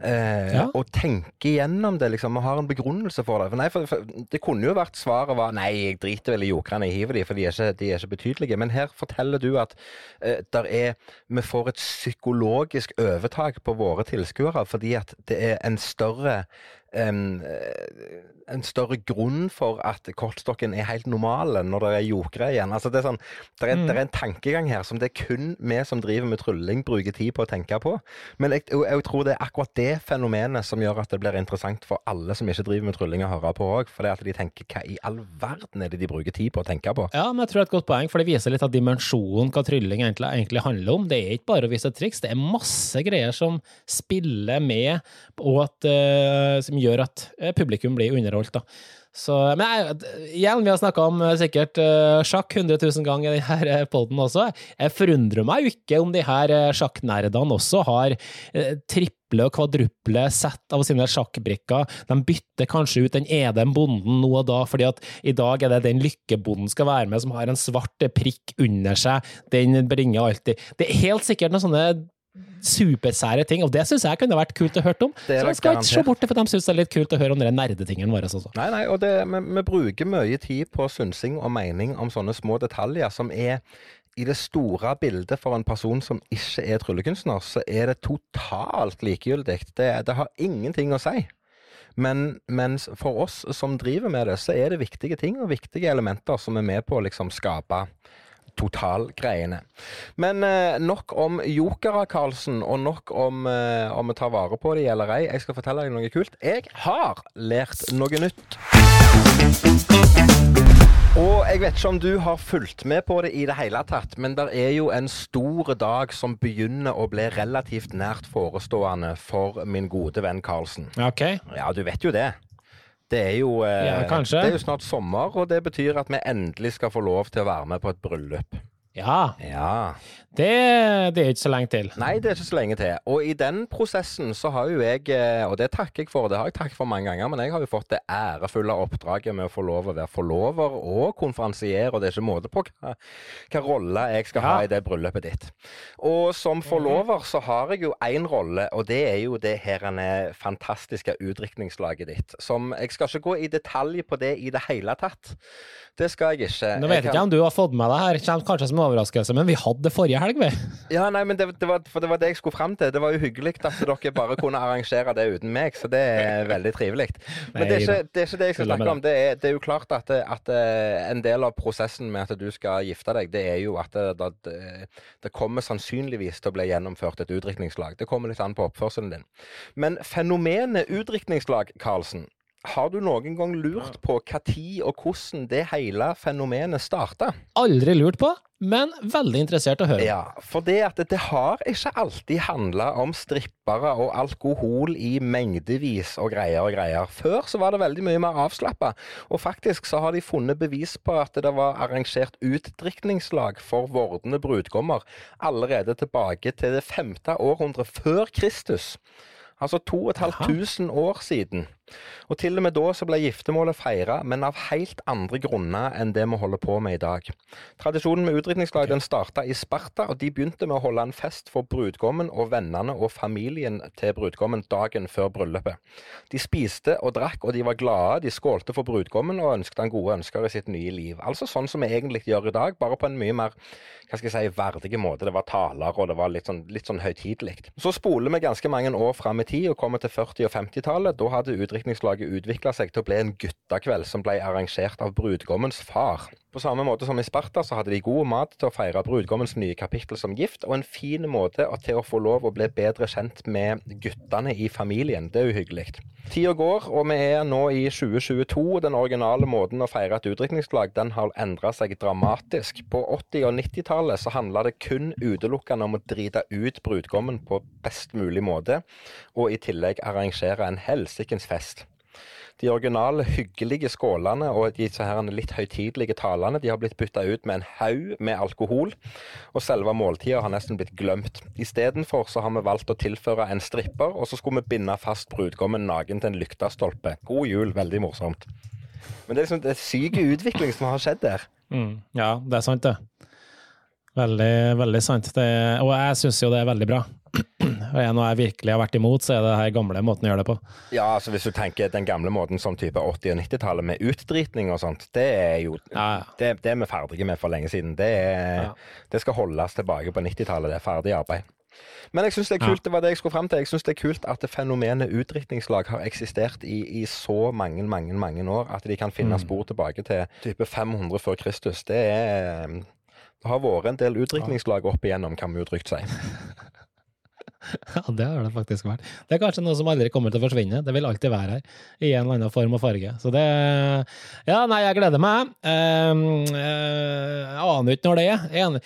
Eh, Ja. Og tenke igjennom det, liksom, og har en begrunnelse for det. For nei, for, for, det kunne jo vært svaret var nei, jeg driter vel i jokerne, jeg hiver de, for de er ikke, de er ikke betydelige. Men her forteller du at eh, der er, vi får et psykologisk overtak på våre tilskuere, fordi at det er en større eh, en større grunn for at kortstokken er helt normal når det er jokere igjen. Altså det, er sånn, det, er, Mm. det er en tankegang her som det er kun vi som driver med trylling, bruker tid på å tenke på. Men jeg, jeg, jeg tror det er akkurat det fenomenet som gjør at det blir interessant for alle som ikke driver med trylling, å høre på òg. For det er at de tenker hva i all verden er det de bruker tid på å tenke på? Ja, men jeg tror det er et godt poeng, for det viser litt av dimensjonen hva trylling egentlig, egentlig handler om. Det er ikke bare å vise triks, det er masse greier som spiller med, og at, uh, som gjør at eh, publikum blir underholdt. da. Så, men jeg, igjen, vi har snakka om eh, sikkert eh, sjakk 100 000 ganger i denne poden også. Jeg forundrer meg jo ikke om de her sjakknerdene også har eh, triple og kvadruple sett av sine sjakkbrikker. De bytter kanskje ut den ene bonden nå og da, fordi at i dag er det den lykkebonden skal være med, som har en svart prikk under seg. Den bringer alltid Det er helt sikkert noen sånne supersære ting, og det syns jeg kunne vært kult å høre om. Så jeg skal ikke se bort for de syns det er litt kult å høre om den nerdetingene våre også. Nei, nei, og det, vi, vi bruker mye tid på synsing og mening om sånne små detaljer som er i det store bildet for en person som ikke er tryllekunstner, så er det totalt likegyldig. Det, det har ingenting å si. Men mens for oss som driver med det, så er det viktige ting og viktige elementer som er med på å liksom skape totalgreiene. Men eh, nok om jokere, Karlsen, og nok om eh, om vi tar vare på de eller ei. Jeg skal fortelle deg noe kult. Jeg har lært noe nytt. Og jeg vet ikke om du har fulgt med på det i det hele tatt, men det er jo en stor dag som begynner å bli relativt nært forestående for min gode venn Karlsen. Ok. Ja, du vet jo det. Det er jo, eh, Ja, det er jo snart sommer, og det betyr at vi endelig skal få lov til å være med på et bryllup. Ja, Ja. Det, det er ikke så lenge til. Nei, det er ikke så lenge til. Og i den prosessen så har jo jeg, eh, og det takker jeg for, det har jeg takket for mange ganger, men jeg har jo fått det ærefulle oppdraget med å få lov å være forlover og konferansier, og det er ikke måte på hva, hva rolle jeg skal ha i det bryllupet ditt. Og som forlover så har jeg jo én rolle, og det er jo det her fantastiske utdrikningslaget ditt. Som Jeg skal ikke gå i detalj på det i det hele tatt. Det skal jeg ikke. Nå vet jeg ikke om du har fått med deg her, kommer kanskje som en overraskelse, men vi hadde forrige helg, vi. Ja, nei, men det, det, var, for det var det jeg skulle fram til. Det var jo hyggelig at dere bare kunne arrangere det uten meg, så det er veldig trivelig. Men det er, ikke, det er ikke det jeg skal snakke om. Det er, det er jo klart at, at eh, en del av prosessen med at du skal gifte deg, det er jo at det, det, det kommer sannsynligvis til å bli gjennomført et utdrikningslag. Det kommer litt an på oppførselen din. Men fenomenet utdrikningslag, Karlsen, har du noen gang lurt på hva tid og hvordan det hele fenomenet starta? Aldri lurt på, men veldig interessert å høre. Ja, for det at det har ikke alltid handla om strippere og alkohol i mengdevis og greier og greier. Før så var det veldig mye mer avslappa, og faktisk så har de funnet bevis på at det var arrangert utdrikningslag for vordende brudgommer allerede tilbake til det femte århundre før Kristus. Altså 2500 år siden. Og til og med da så ble giftermålet feira, men av helt andre grunner enn det vi holder på med i dag. Tradisjonen med utdrikningslag den starta i Sparta, og de begynte med å holde en fest for brudgommen og vennene og familien til brudgommen dagen før bryllupet. De spiste og drakk, og de var glade. De skålte for brudgommen og ønsket han gode ønsker i sitt nye liv. Altså sånn som vi egentlig gjør i dag, bare på en mye mer hva skal jeg si, verdig måte. Det var taler, og det var litt sånn, litt sånn høytidelig. Så spoler vi ganske mange år fram i tid og kommer til 40- og 50-tallet. Da hadde utdrikningslag utdrikningslaget utvikla seg til å bli en guttakveld som ble arrangert av brudgommens far. På samme måte som i Sparta så hadde de god mat til å feire brudgommens nye kapittel som gift, og en fin måte til å få lov å bli bedre kjent med guttene i familien. Det er uhyggelig. Tida går, og vi er nå i 2022. Den originale måten å feire et utdrikningslag den har endra seg dramatisk. På 80- og 90-tallet så handla det kun utelukkende om å drite ut brudgommen på best mulig måte, og i tillegg arrangere en helsikens fest. De originale hyggelige skålene og de her litt høytidelige talene de har blitt bytta ut med en haug med alkohol, og selve måltidet har nesten blitt glemt. Istedenfor har vi valgt å tilføre en stripper, og så skulle vi binde fast brudgommen naken til en lyktestolpe. God jul, veldig morsomt. Men det er liksom er syk utvikling som har skjedd der. Mm, ja, det er sant, det. Veldig, veldig sant. Det, og jeg syns jo det er veldig bra. Og er noe jeg virkelig har vært imot, så er det den gamle måten å gjøre det på. Ja, altså hvis du tenker den gamle måten som type 80- og 90-tallet med utdritning og sånt, det er jo Ja, ja. det, det er vi ferdige med for lenge siden. Det, er, Ja. det skal holdes tilbake på 90-tallet. Det er ferdig arbeid. Men jeg syns det er kult, det var det jeg skulle frem til. Jeg synes det er kult at det fenomenet utdrikningslag har eksistert i, i så mange, mange mange år. At de kan finne Mm. spor tilbake til type 500 før Kristus. Det er Det har vært en del utdrikningslag opp igjennom, kan vi jo trygt si. Ja, det har det faktisk vært. Det er kanskje noe som aldri kommer til å forsvinne. Det vil alltid være her, i en eller annen form og farge. Så det Ja, nei, jeg gleder meg. Um, jeg aner ikke når det er.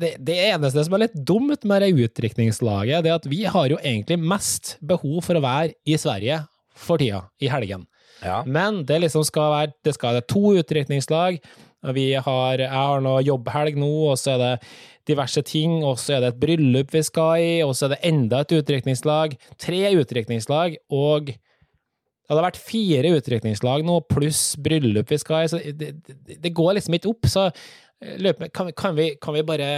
Det, det eneste som er litt dumt med det utdrikningslaget, det er at vi har jo egentlig mest behov for å være i Sverige for tida, i helgen. Ja. Men det liksom skal være Det skal være to utdrikningslag. Har, jeg har nå jobbhelg nå, og så er det diverse ting, og så er det et bryllup vi skal i, og så er det enda et utdrikningslag. Tre utdrikningslag, og det hadde vært fire utdrikningslag nå, pluss bryllup vi skal i, så det, det, det går liksom ikke opp. Så løp kan, kan, kan vi bare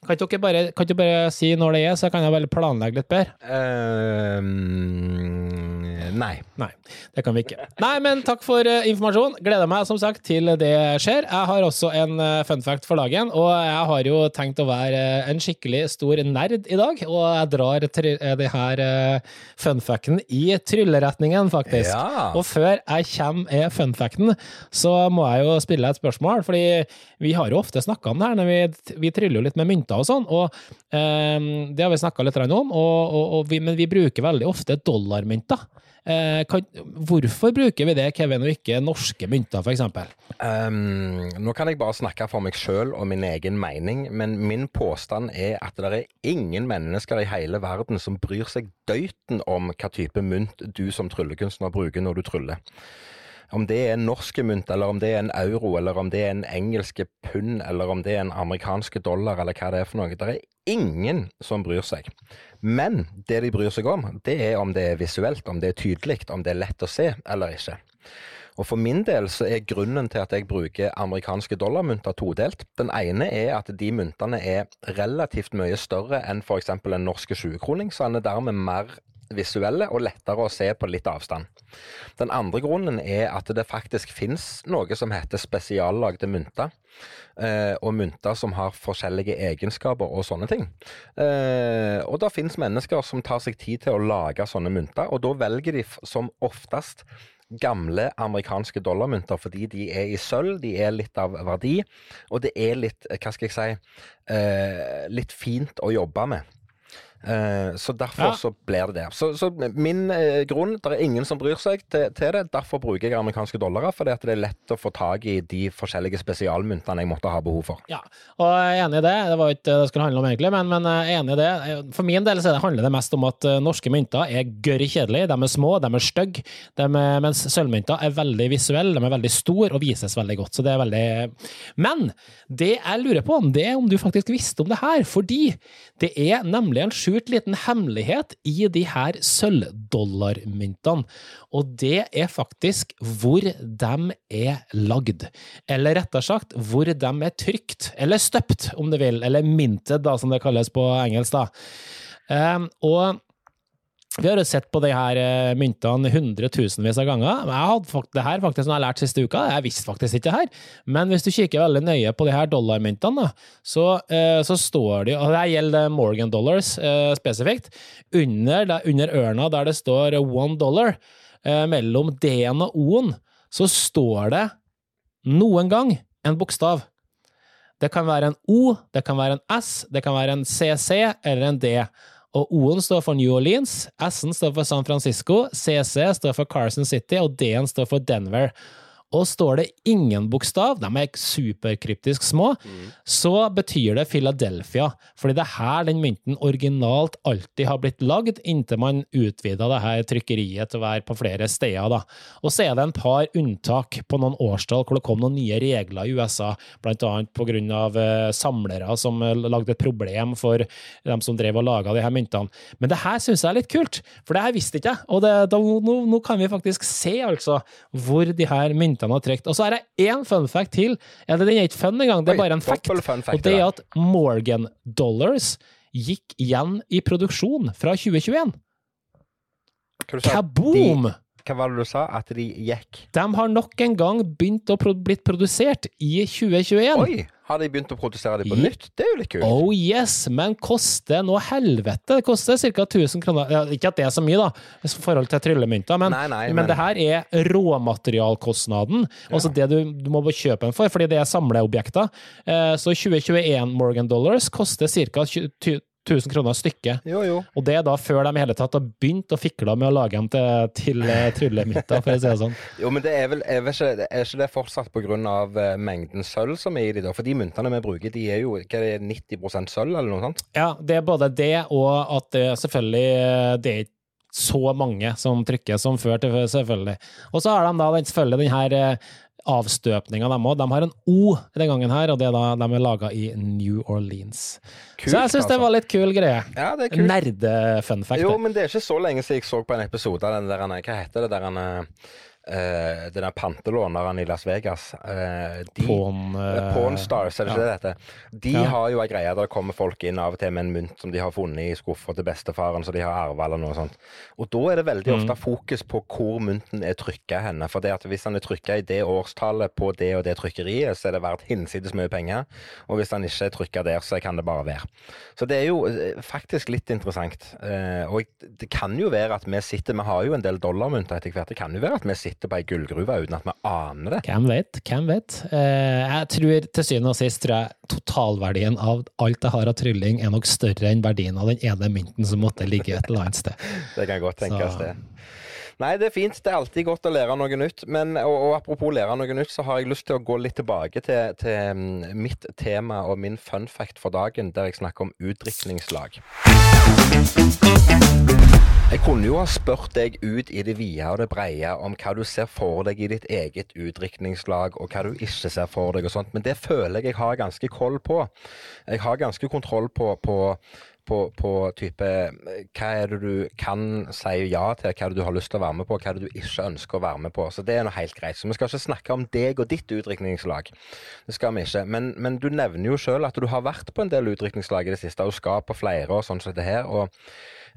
kan ikke dere bare, kan ikke bare si når det er, så kan jeg vel planlegge litt bedre? Uh, nei. Nei, det kan vi ikke. Nei, men takk for uh, informasjon. Gleder meg som sagt til det skjer. Jeg har også en uh, fun fact for dagen, og jeg har jo tenkt å være eh, en skikkelig stor nerd i dag, og jeg drar det her fun facten i trylleretningen, faktisk. Ja. Og før jeg kommer med fun facten, så må jeg jo spille et spørsmål, fordi vi har jo ofte snakka om det her, når vi, vi tryller jo litt med mynter og sånn, og um, det har vi snakka litt om, og, og, vi, men vi bruker veldig ofte dollarmynter. Uh, kan, hvorfor bruker vi det, Kevin, og ikke norske mynter, for eksempel? Ehm, nå kan jeg bare snakke for meg sjøl og min egen mening, men min påstand er at det er ingen mennesker i hele verden som bryr seg døyten om hva type mynt du som tryllekunstner bruker når du tryller. Om det er en norske mynt, eller om det er en euro, eller om det er en engelske pund, eller om det er en amerikanske dollar, eller hva det er for noe. Det er ingen som bryr seg. Men det de bryr seg om, det er om det er visuelt, om det er tydelig, om det er lett å se eller ikke. Og For min del så er grunnen til at jeg bruker amerikanske dollarmynter todelt. Den ene er at de myntene er relativt mye større enn f.eks. en norske 20-kroning, så den er dermed mer visuelle og lettere å se på litt avstand. Den andre grunnen er at det faktisk finnes noe som heter spesiallagde mynter. Eh, og mynter som har forskjellige egenskaper og sånne ting. Eh, og det finnes mennesker som tar seg tid til å lage sånne mynter, og da velger de som oftest gamle amerikanske dollarmynter fordi de er i sølv, de er litt av verdi, og det er litt, eh, hva skal jeg si, litt fint å jobbe med. Eh, så derfor Ja. så blir det det. Så, så min eh, grunn, det er ingen som bryr seg til, til det, derfor bruker jeg amerikanske dollarer, fordi at det er lett å få tak i de forskjellige spesialmyntene jeg måtte ha behov for. Ja, og jeg er enig i det. Det var ikke det det skulle handle om, egentlig, men, men jeg er enig i det. For min del så er handler det mest om at eh, norske mynter er gørr kjedelige. De er små, de er stygge, mens sølvmynter er veldig visuelle, de er veldig store og vises veldig godt. Så det er veldig Men det jeg lurer på, det er om du faktisk visste om det her, fordi det er nemlig en skjult liten hemmelighet i de her sølvdollarmyntene. Og det er faktisk hvor de er lagd. Eller rettere sagt, hvor de er trykt, eller støpt, om du vil, eller minted, da, som det kalles på engelsk. da. Um, og vi har jo sett på de her eh, myntene hundretusenvis av ganger. Jeg hadde fakt det her faktisk som jeg lærte siste uka, jeg visste faktisk ikke det her. Men hvis du kikker veldig nøye på de her dollarmyntene, så, eh, så står det og det gjelder Morgan dollars eh, spesifikt, under, der, under ørna der det står one dollar, eh, mellom D-en og O-en, så står det noen gang en bokstav. Det kan være en O, det kan være en S, det kan være en CC eller en D. Og O-en står for New Orleans, S-en står for San Francisco, CC står for Carson City, og D-en står for Denver. Og står det ingen bokstav, de er superkryptisk små, så betyr det Philadelphia. Fordi det er her den mynten originalt alltid har blitt lagd, inntil man utvida det her trykkeriet til å være på flere steder. da. Og så er det en par unntak på noen årstall hvor det kom noen nye regler i USA, blant annet på grunn av eh, samlere som eh, lagde et problem for dem som drev og laga de her myntene. Men det her syns jeg er litt kult, for det her visste ikke jeg. Og det, da, nå, nå kan vi faktisk se altså hvor de her myntene har trukket. Og så er det én fun fact til. Eller den er ikke fun engang, det er Oi, bare en fact. fact Og det er at Morgan Dollars gikk igjen i produksjon fra 2021. Hva du sa? Kaboom! Hva var det du sa? At de gikk De har nok en gang begynt å pro blitt produsert i 2021. Oi! Har de begynt å produsere dem på nytt? Det er jo litt kult. Oh yes, men koster nå helvete. Det koster ca. 1000 kroner. Ja, ikke at det er så mye, da, i forhold til tryllemynter, men, Nei, nei, men, men- det her er råmaterialkostnaden. Altså det du, du må kjøpe den for, fordi det er samleobjekter. Eh, så 2021 Morgan Dollars koster ca. 1000 kroner stykket. Jo, jo. Og det er da før de i hele tatt har begynt å fikle med å lage dem til, til eh, tryllemynter, for å si det sånn. Jo, men det er vel er, ikke, er ikke det fortsatt pga. Uh, mengden sølv som er i de da? For de myntene vi bruker, de er jo hva er det, 90% sølv, eller noe sånt? Ja, det er både det, og at det selvfølgelig det er ikke så mange som trykker som før, selvfølgelig. Og så har de da selvfølgelig den her eh, avstøpninga, dem òg. De har en O den gangen her, og det er da de er laga i New Orleans. Kult, så jeg syns det altså. var litt kul greie. Ja, det er kult. Nerde-fun fact. Jo, men det er ikke så lenge siden jeg så på en episode av den der han- Hva heter det der han uh, Den der pantelåneren i Las Vegas. Uh, de, Porn, uh, Pornstars, er det ikke ja. det det heter? De Ja. har jo ei greie der det kommer folk inn av og til med en mynt som de har funnet i skuffa til bestefaren, så de har arva eller noe sånt. Og da er det veldig Mm. ofte fokus på hvor mynten er trykka henne. For det at hvis han er trykka i det årstallet på det og det trykkeriet, så er det verdt hinsides mye penger. Og hvis han ikke er trykka der, så kan det bare være. Så det er jo eh, faktisk litt interessant. Eh, og det kan jo være at vi sitter Vi har jo en del dollarmynter etter hvert. Det kan jo være at vi sitter på ei gullgruve uten at vi aner det. Hvem vet? Hvem vet? Eh, jeg tror til syvende og sist tror jeg totalverdien av alt jeg har av trylling, er nok større enn verdien av den ene mynten som måtte ligge et eller annet sted. Det kan godt tenkes, det. Nei, det er fint. Det er alltid godt å lære noe nytt. Men, og, og apropos lære noe nytt, så har jeg lyst til å gå litt tilbake til, til mm, mitt tema og min fun fact for dagen, der jeg snakker om utdrikningslag. Jeg kunne jo ha spurt deg ut i det vide og det breie om hva du ser for deg i ditt eget utdrikningslag, og hva du ikke ser for deg og sånt, men det føler jeg jeg har ganske koll på. Jeg har ganske kontroll på, på på, på type Hva er det du kan si ja til, hva er det du har lyst til å være med på, hva er det du ikke ønsker å være med på. Så det er noe helt greit. Så vi skal ikke snakke om deg og ditt utdrikningslag. Det skal vi ikke. Men, men du nevner jo sjøl at du har vært på en del utdrikningslag i det siste, og skal på flere og sånn som det her. og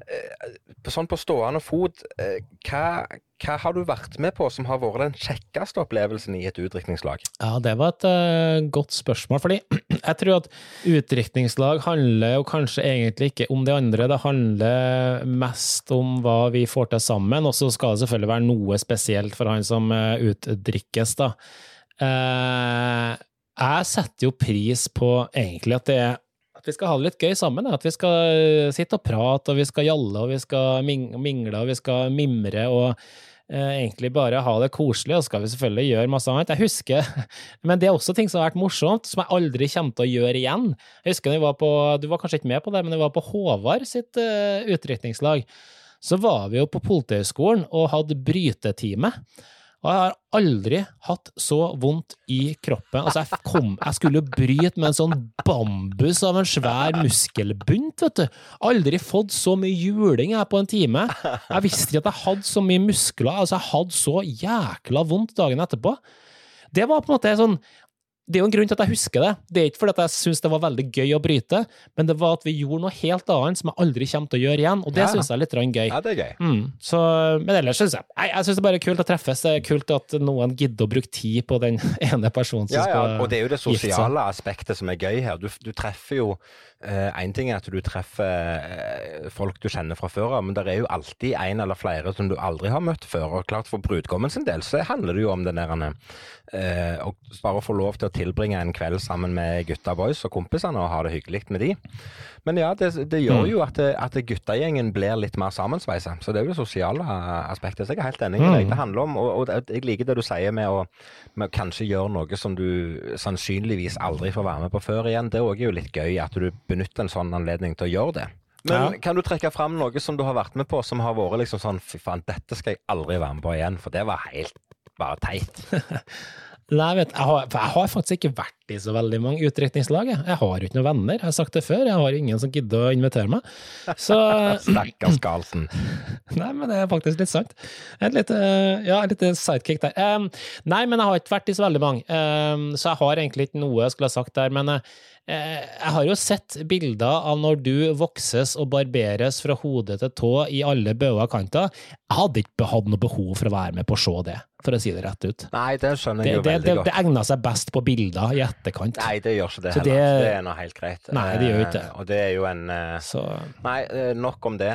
eh, sånn på stående fot, eh, hva, hva har du vært med på som har vært den kjekkeste opplevelsen i et utdrikningslag? Ja, det var et uh, godt spørsmål, fordi jeg tror at utdrikningslag handler jo kanskje egentlig ikke om det andre, det handler mest om hva vi får til sammen, og så skal det selvfølgelig være noe spesielt for han som uh, utdrikkes, da. Uh, jeg setter jo pris på egentlig at det er vi skal ha det litt gøy sammen. At vi skal sitte og prate, og vi skal jalle, og vi skal mingle, og vi skal mimre. og egentlig bare ha det koselig, og skal vi selvfølgelig gjøre masse annet. Jeg husker, Men det er også ting som har vært morsomt, som jeg aldri kommer til å gjøre igjen. Jeg husker var på, Du var kanskje ikke med på det, men jeg var på Håvard sitt uh, utrykningslag. Så var vi jo på Politihøgskolen og hadde brytetime. Og jeg har aldri hatt så vondt i kroppen. Altså, jeg, kom, jeg skulle bryte med en sånn bambus av en svær muskelbunt, vet du. Aldri fått så mye juling jeg på en time. Jeg visste ikke at jeg hadde så mye muskler. Altså, jeg hadde så jækla vondt dagen etterpå. Det var på en måte sånn det er jo en grunn til at jeg husker det. Det er ikke fordi at jeg syns det var veldig gøy å bryte, men det var at vi gjorde noe helt annet som jeg aldri kommer til å gjøre igjen, og det Ja. synes jeg er litt gøy. Ja, det er gøy. Mm, så, men ellers syns jeg Nei, jeg synes det er bare kult å treffes. Det er kult at noen gidder å bruke tid på den ene personen som Ja, ja, skal og det er jo det sosiale aspektet som er gøy her. Du, du treffer jo Én ting er at du treffer eh, folk du kjenner fra før av, men det er jo alltid en eller flere som du aldri har møtt før. Og klart For brudgommen sin del så handler det jo om den der eh, Å bare få lov til å tilbringe en kveld sammen med gutta boys og kompisene og ha det hyggelig med de. Men ja, det, det gjør Mm. jo at, det- at guttegjengen blir litt mer sammensveisa. Så det er jo det sosiale aspektet. Så jeg er helt enig i deg. Mm. Det handler om, og, og jeg liker det du sier med å med å kanskje gjøre noe som du sannsynligvis aldri får være med på før igjen. Det er jo litt gøy at du benytter en sånn anledning til å gjøre det. Men Ja. kan du trekke fram noe som du har vært med på som har vært liksom sånn fy faen, dette skal jeg aldri være med på igjen, for det var helt bare teit. Nei, vet, jeg, har, jeg har faktisk ikke vært i så veldig mange utdrikningslag. Jeg. jeg har jo ikke noen venner, jeg har sagt det før. Jeg har ingen som gidder å invitere meg. Så Stakkars Karlsen. Nei, men det er faktisk litt sant. Et lite, ja, et lite sidekick der. Um, nei, men jeg har ikke vært i så veldig mange, um, så jeg har egentlig ikke noe jeg skulle ha sagt der. Men uh, jeg har jo sett bilder av når du vokses og barberes fra hode til tå i alle bauger kanter. Jeg hadde ikke hatt noe behov for å være med på å se det, for å si det rett ut. Nei, det skjønner Det, jeg jo veldig det, godt. det egner seg best på bilder i etterkant. Nei, det gjør ikke det Så heller. Det, det- er nå helt greit. Nei, det gjør ikke det. Eh, Og det er jo en eh, Så Nei, eh, nok om det.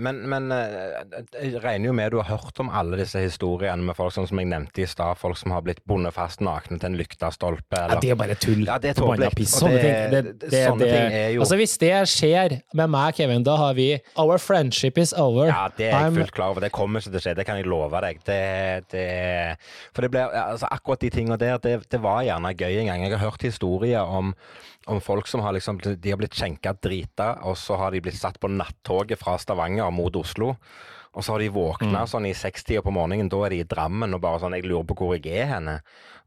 Men, men jeg regner jo med du har hørt om alle disse historiene med folk sånn som jeg nevnte i stad, folk som har blitt bundet fast nakne til en lyktestolpe. ja, det er bare tull. Ja, det er tåpelig. Sånne ting, det, det, sånne det, ting er jo- Altså, hvis det skjer med meg, Kevin, da har vi Our friendship is over. Ja, det er jeg fullt klar over. Det kommer ikke til å skje, det kan jeg love deg. Det, det, for det ble, altså, akkurat de tingene der, det, det var gjerne gøy en gang. Jeg har hørt historier om, om folk som har liksom, de har blitt skjenka drita, og så har de blitt satt på nattoget fra Stavanger mot Oslo. Og så har de våkna sånn i sekstida på morgenen, da er de i Drammen og bare sånn Jeg lurer på hvor jeg er henne.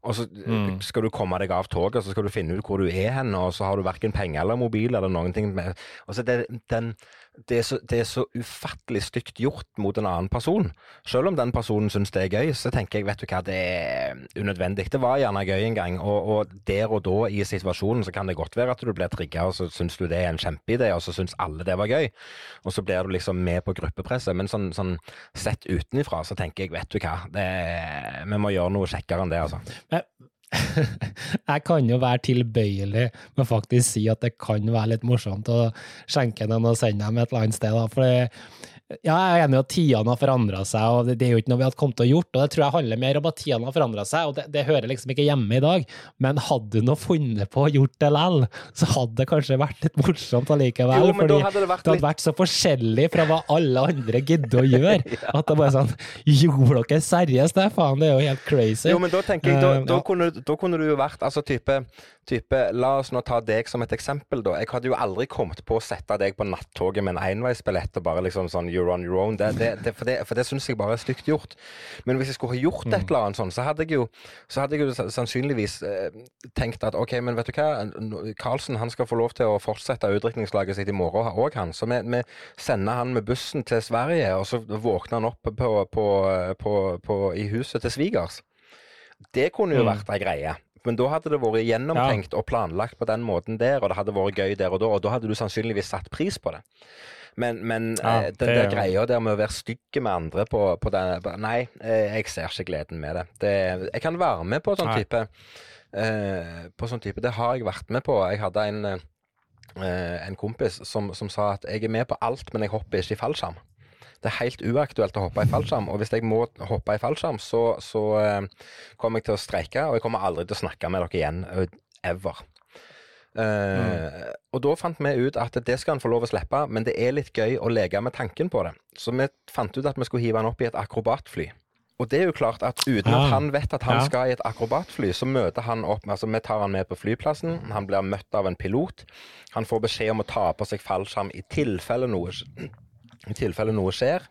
Og så mm. skal du komme deg av toget, og så skal du finne ut hvor du er henne, og så har du verken penger eller mobil eller noen ting. Med. så det, den, det, er så, det er så ufattelig stygt gjort mot en annen person. Selv om den personen syns det er gøy, så tenker jeg vet du hva, det er unødvendig. Det var gjerne gøy en gang, og, og der og da i situasjonen så kan det godt være at du blir trigga, og så syns du det er en kjempeidé, og så syns alle det var gøy. Og så blir du liksom med på gruppepresset. Men sånn, sånn sett utenifra så tenker jeg vet du hva, det, vi må gjøre noe kjekkere enn det, altså. Jeg kan jo være tilbøyelig med faktisk si at det kan være litt morsomt å skjenke den og sende dem et eller annet sted. Da. For ja, jeg er enig i at tidene har forandra seg, og det, det er jo ikke noe vi hadde kommet til å gjort. Og det tror jeg handler mer om at tidene har forandra seg, og det, det hører liksom ikke hjemme i dag. Men hadde du nå funnet på å gjort det lell, så hadde det kanskje vært litt morsomt allikevel. Jo, da fordi hadde det vært det hadde vært så forskjellig fra hva alle andre gidder å gjøre. At det bare er sånn Gjorde dere seriøst det? Faen, det er jo helt crazy. Jo, men da tenker jeg, da, Eh, da, kunne, da kunne du jo vært altså type, type La oss nå ta deg som et eksempel, da. Jeg hadde jo aldri kommet på å sette deg på nattoget med en enveisbillett og bare liksom sånn you're on your own. Det, det, det, for det, for det syns jeg bare er stygt gjort. Men hvis jeg skulle ha gjort et eller annet sånn, så hadde jeg jo, så hadde jeg jo sannsynligvis eh, tenkt at OK, men vet du hva, Karlsen han skal få lov til å fortsette utdrikningslaget sitt i morgen òg, han. Så vi, vi sender han med bussen til Sverige, og så våkner han opp på, på, på, på, i huset til svigers. Det kunne jo Mm. vært ei greie. Men da hadde det vært gjennomtenkt og planlagt på den måten der, og det hadde vært gøy der og da, og da hadde du sannsynligvis satt pris på det. Men, men eh, den der greia der med å være stygge med andre på, på den Nei, eh, jeg ser ikke gleden med det. det jeg kan være med på sånn type eh, På sånn type Det har jeg vært med på. Jeg hadde en, eh, en kompis som, som sa at jeg er med på alt, men jeg hopper ikke i fallskjerm. Det er helt uaktuelt å hoppe i fallskjerm, og hvis jeg må hoppe i fallskjerm, så, så eh, kommer jeg til å streike, og jeg kommer aldri til å snakke med dere igjen. Ever. Eh, Og da fant vi ut at det skal han få lov å slippe, men det er litt gøy å leke med tanken på det. Så vi fant ut at vi skulle hive han opp i et akrobatfly. Og det er jo klart at uten Ah. at han vet at han Ja. skal i et akrobatfly, så møter han opp Altså, vi tar han med på flyplassen, han blir møtt av en pilot. Han får beskjed om å ta på seg fallskjerm i tilfelle noe, i tilfelle noe skjer.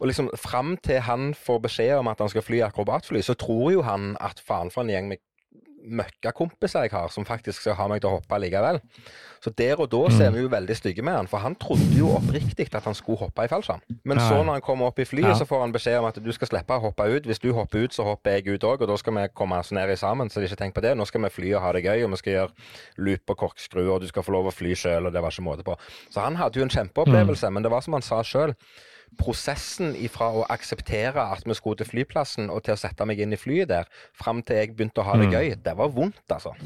Og liksom fram til han får beskjed om at han skal fly akrobatfly, så tror jo han at faen for en gjeng med møkkakompiser jeg har, som faktisk skal ha meg til å hoppe likevel. Så der og da så er vi jo veldig stygge med han, for han trodde jo oppriktig at han skulle hoppe i fallskjerm. Men så når han kommer opp i flyet, så får han beskjed om at du skal slippe å hoppe ut. Hvis du hopper ut, så hopper jeg ut òg, og da skal vi komme oss ned i sammen. Så ikke tenk på det. Nå skal vi fly og ha det gøy, og vi skal gjøre loop og korkskru, og du skal få lov å fly sjøl, og det var ikke måte på. Så han hadde jo en kjempeopplevelse, men det var som han sa sjøl. Prosessen ifra å akseptere at vi skulle til flyplassen, og til å sette meg inn i flyet der, fram til jeg begynte å ha det gøy, det var vondt, altså.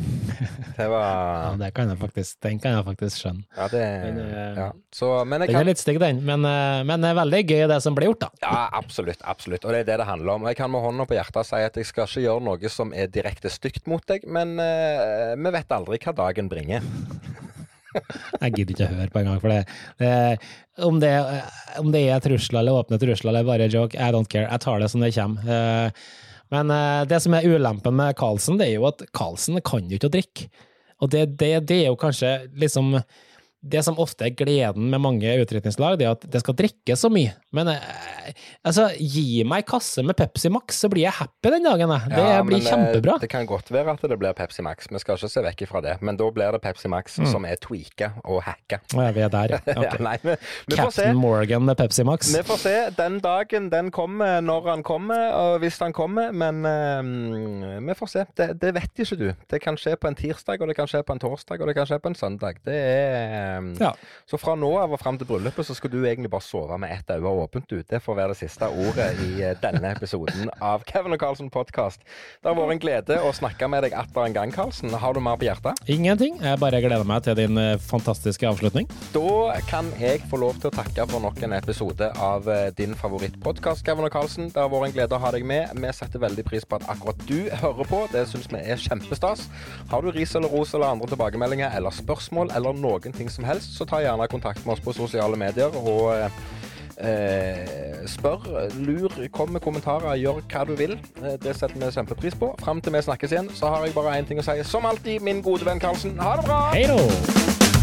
Det Ja, det kan jeg faktisk, den kan jeg faktisk skjønne. Ja, det Den er- ja. Så, Men jeg Den er litt stygg, den, men, eh, men det er veldig gøy det som blir gjort, da. Ja, absolutt. absolutt. Og det er det det handler om. Jeg kan med hånda på hjertet si at jeg skal ikke gjøre noe som er direkte stygt mot deg, men uh, vi vet aldri hva dagen bringer. Jeg gidder ikke å høre på engang, for det, om, det, om det er trusler eller åpne trusler eller bare joke, I don't care. Jeg tar det som det kommer. Eh, Men eh, det som er ulempen med Carlsen, det er jo at Carlsen kan jo ikke å drikke. Og det, det, det er jo kanskje liksom det som ofte er gleden med mange utdrikningslag, det er at det skal drikkes så mye. Men eh, altså, gi meg kasse med Pepsi Max, så blir jeg happy den dagen. jeg. Det Ja, blir men, eh, kjempebra. Det kan godt være at det blir Pepsi Max. Vi skal ikke se vekk ifra det. Men da blir det Pepsi Max Mm. som er tweaka og hacka. Ja, vi er der, ja. Ja, nei, vi, vi. Captain Morgan med Pepsi Max. Vi får se. Den dagen den kommer, når han kommer, og hvis han kommer. Men eh, vi får se. Det, det vet ikke du. Det kan skje på en tirsdag, og det kan skje på en torsdag, og det kan skje på en søndag. Det er Ja. Så fra nå av og fram til bryllupet så skal du egentlig bare sove med ett øye åpent ute. Det får være det siste ordet i eh, denne episoden av Kevin og Carlsen podkast. Det har vært en glede å snakke med deg atter en gang, Carlsen. Har du mer på hjertet? Ingenting. Jeg bare gleder meg til din eh, fantastiske avslutning. Da kan jeg få lov til å takke for nok en episode av eh, din favorittpodkast, Kevin og Carlsen. Det har vært en glede å ha deg med. Vi setter veldig pris på at akkurat du hører på. Det syns vi er kjempestas. Har du ris eller ros eller andre tilbakemeldinger eller spørsmål eller noen ting som helst, så ta gjerne kontakt med oss på sosiale medier og eh, Eh, spør, lur, kom med kommentarer, gjør hva du vil. Eh, det setter vi kjempepris på. Fram til vi snakkes igjen, så har jeg bare én ting å si. Som alltid, min gode venn Karlsen, ha det bra! Hei!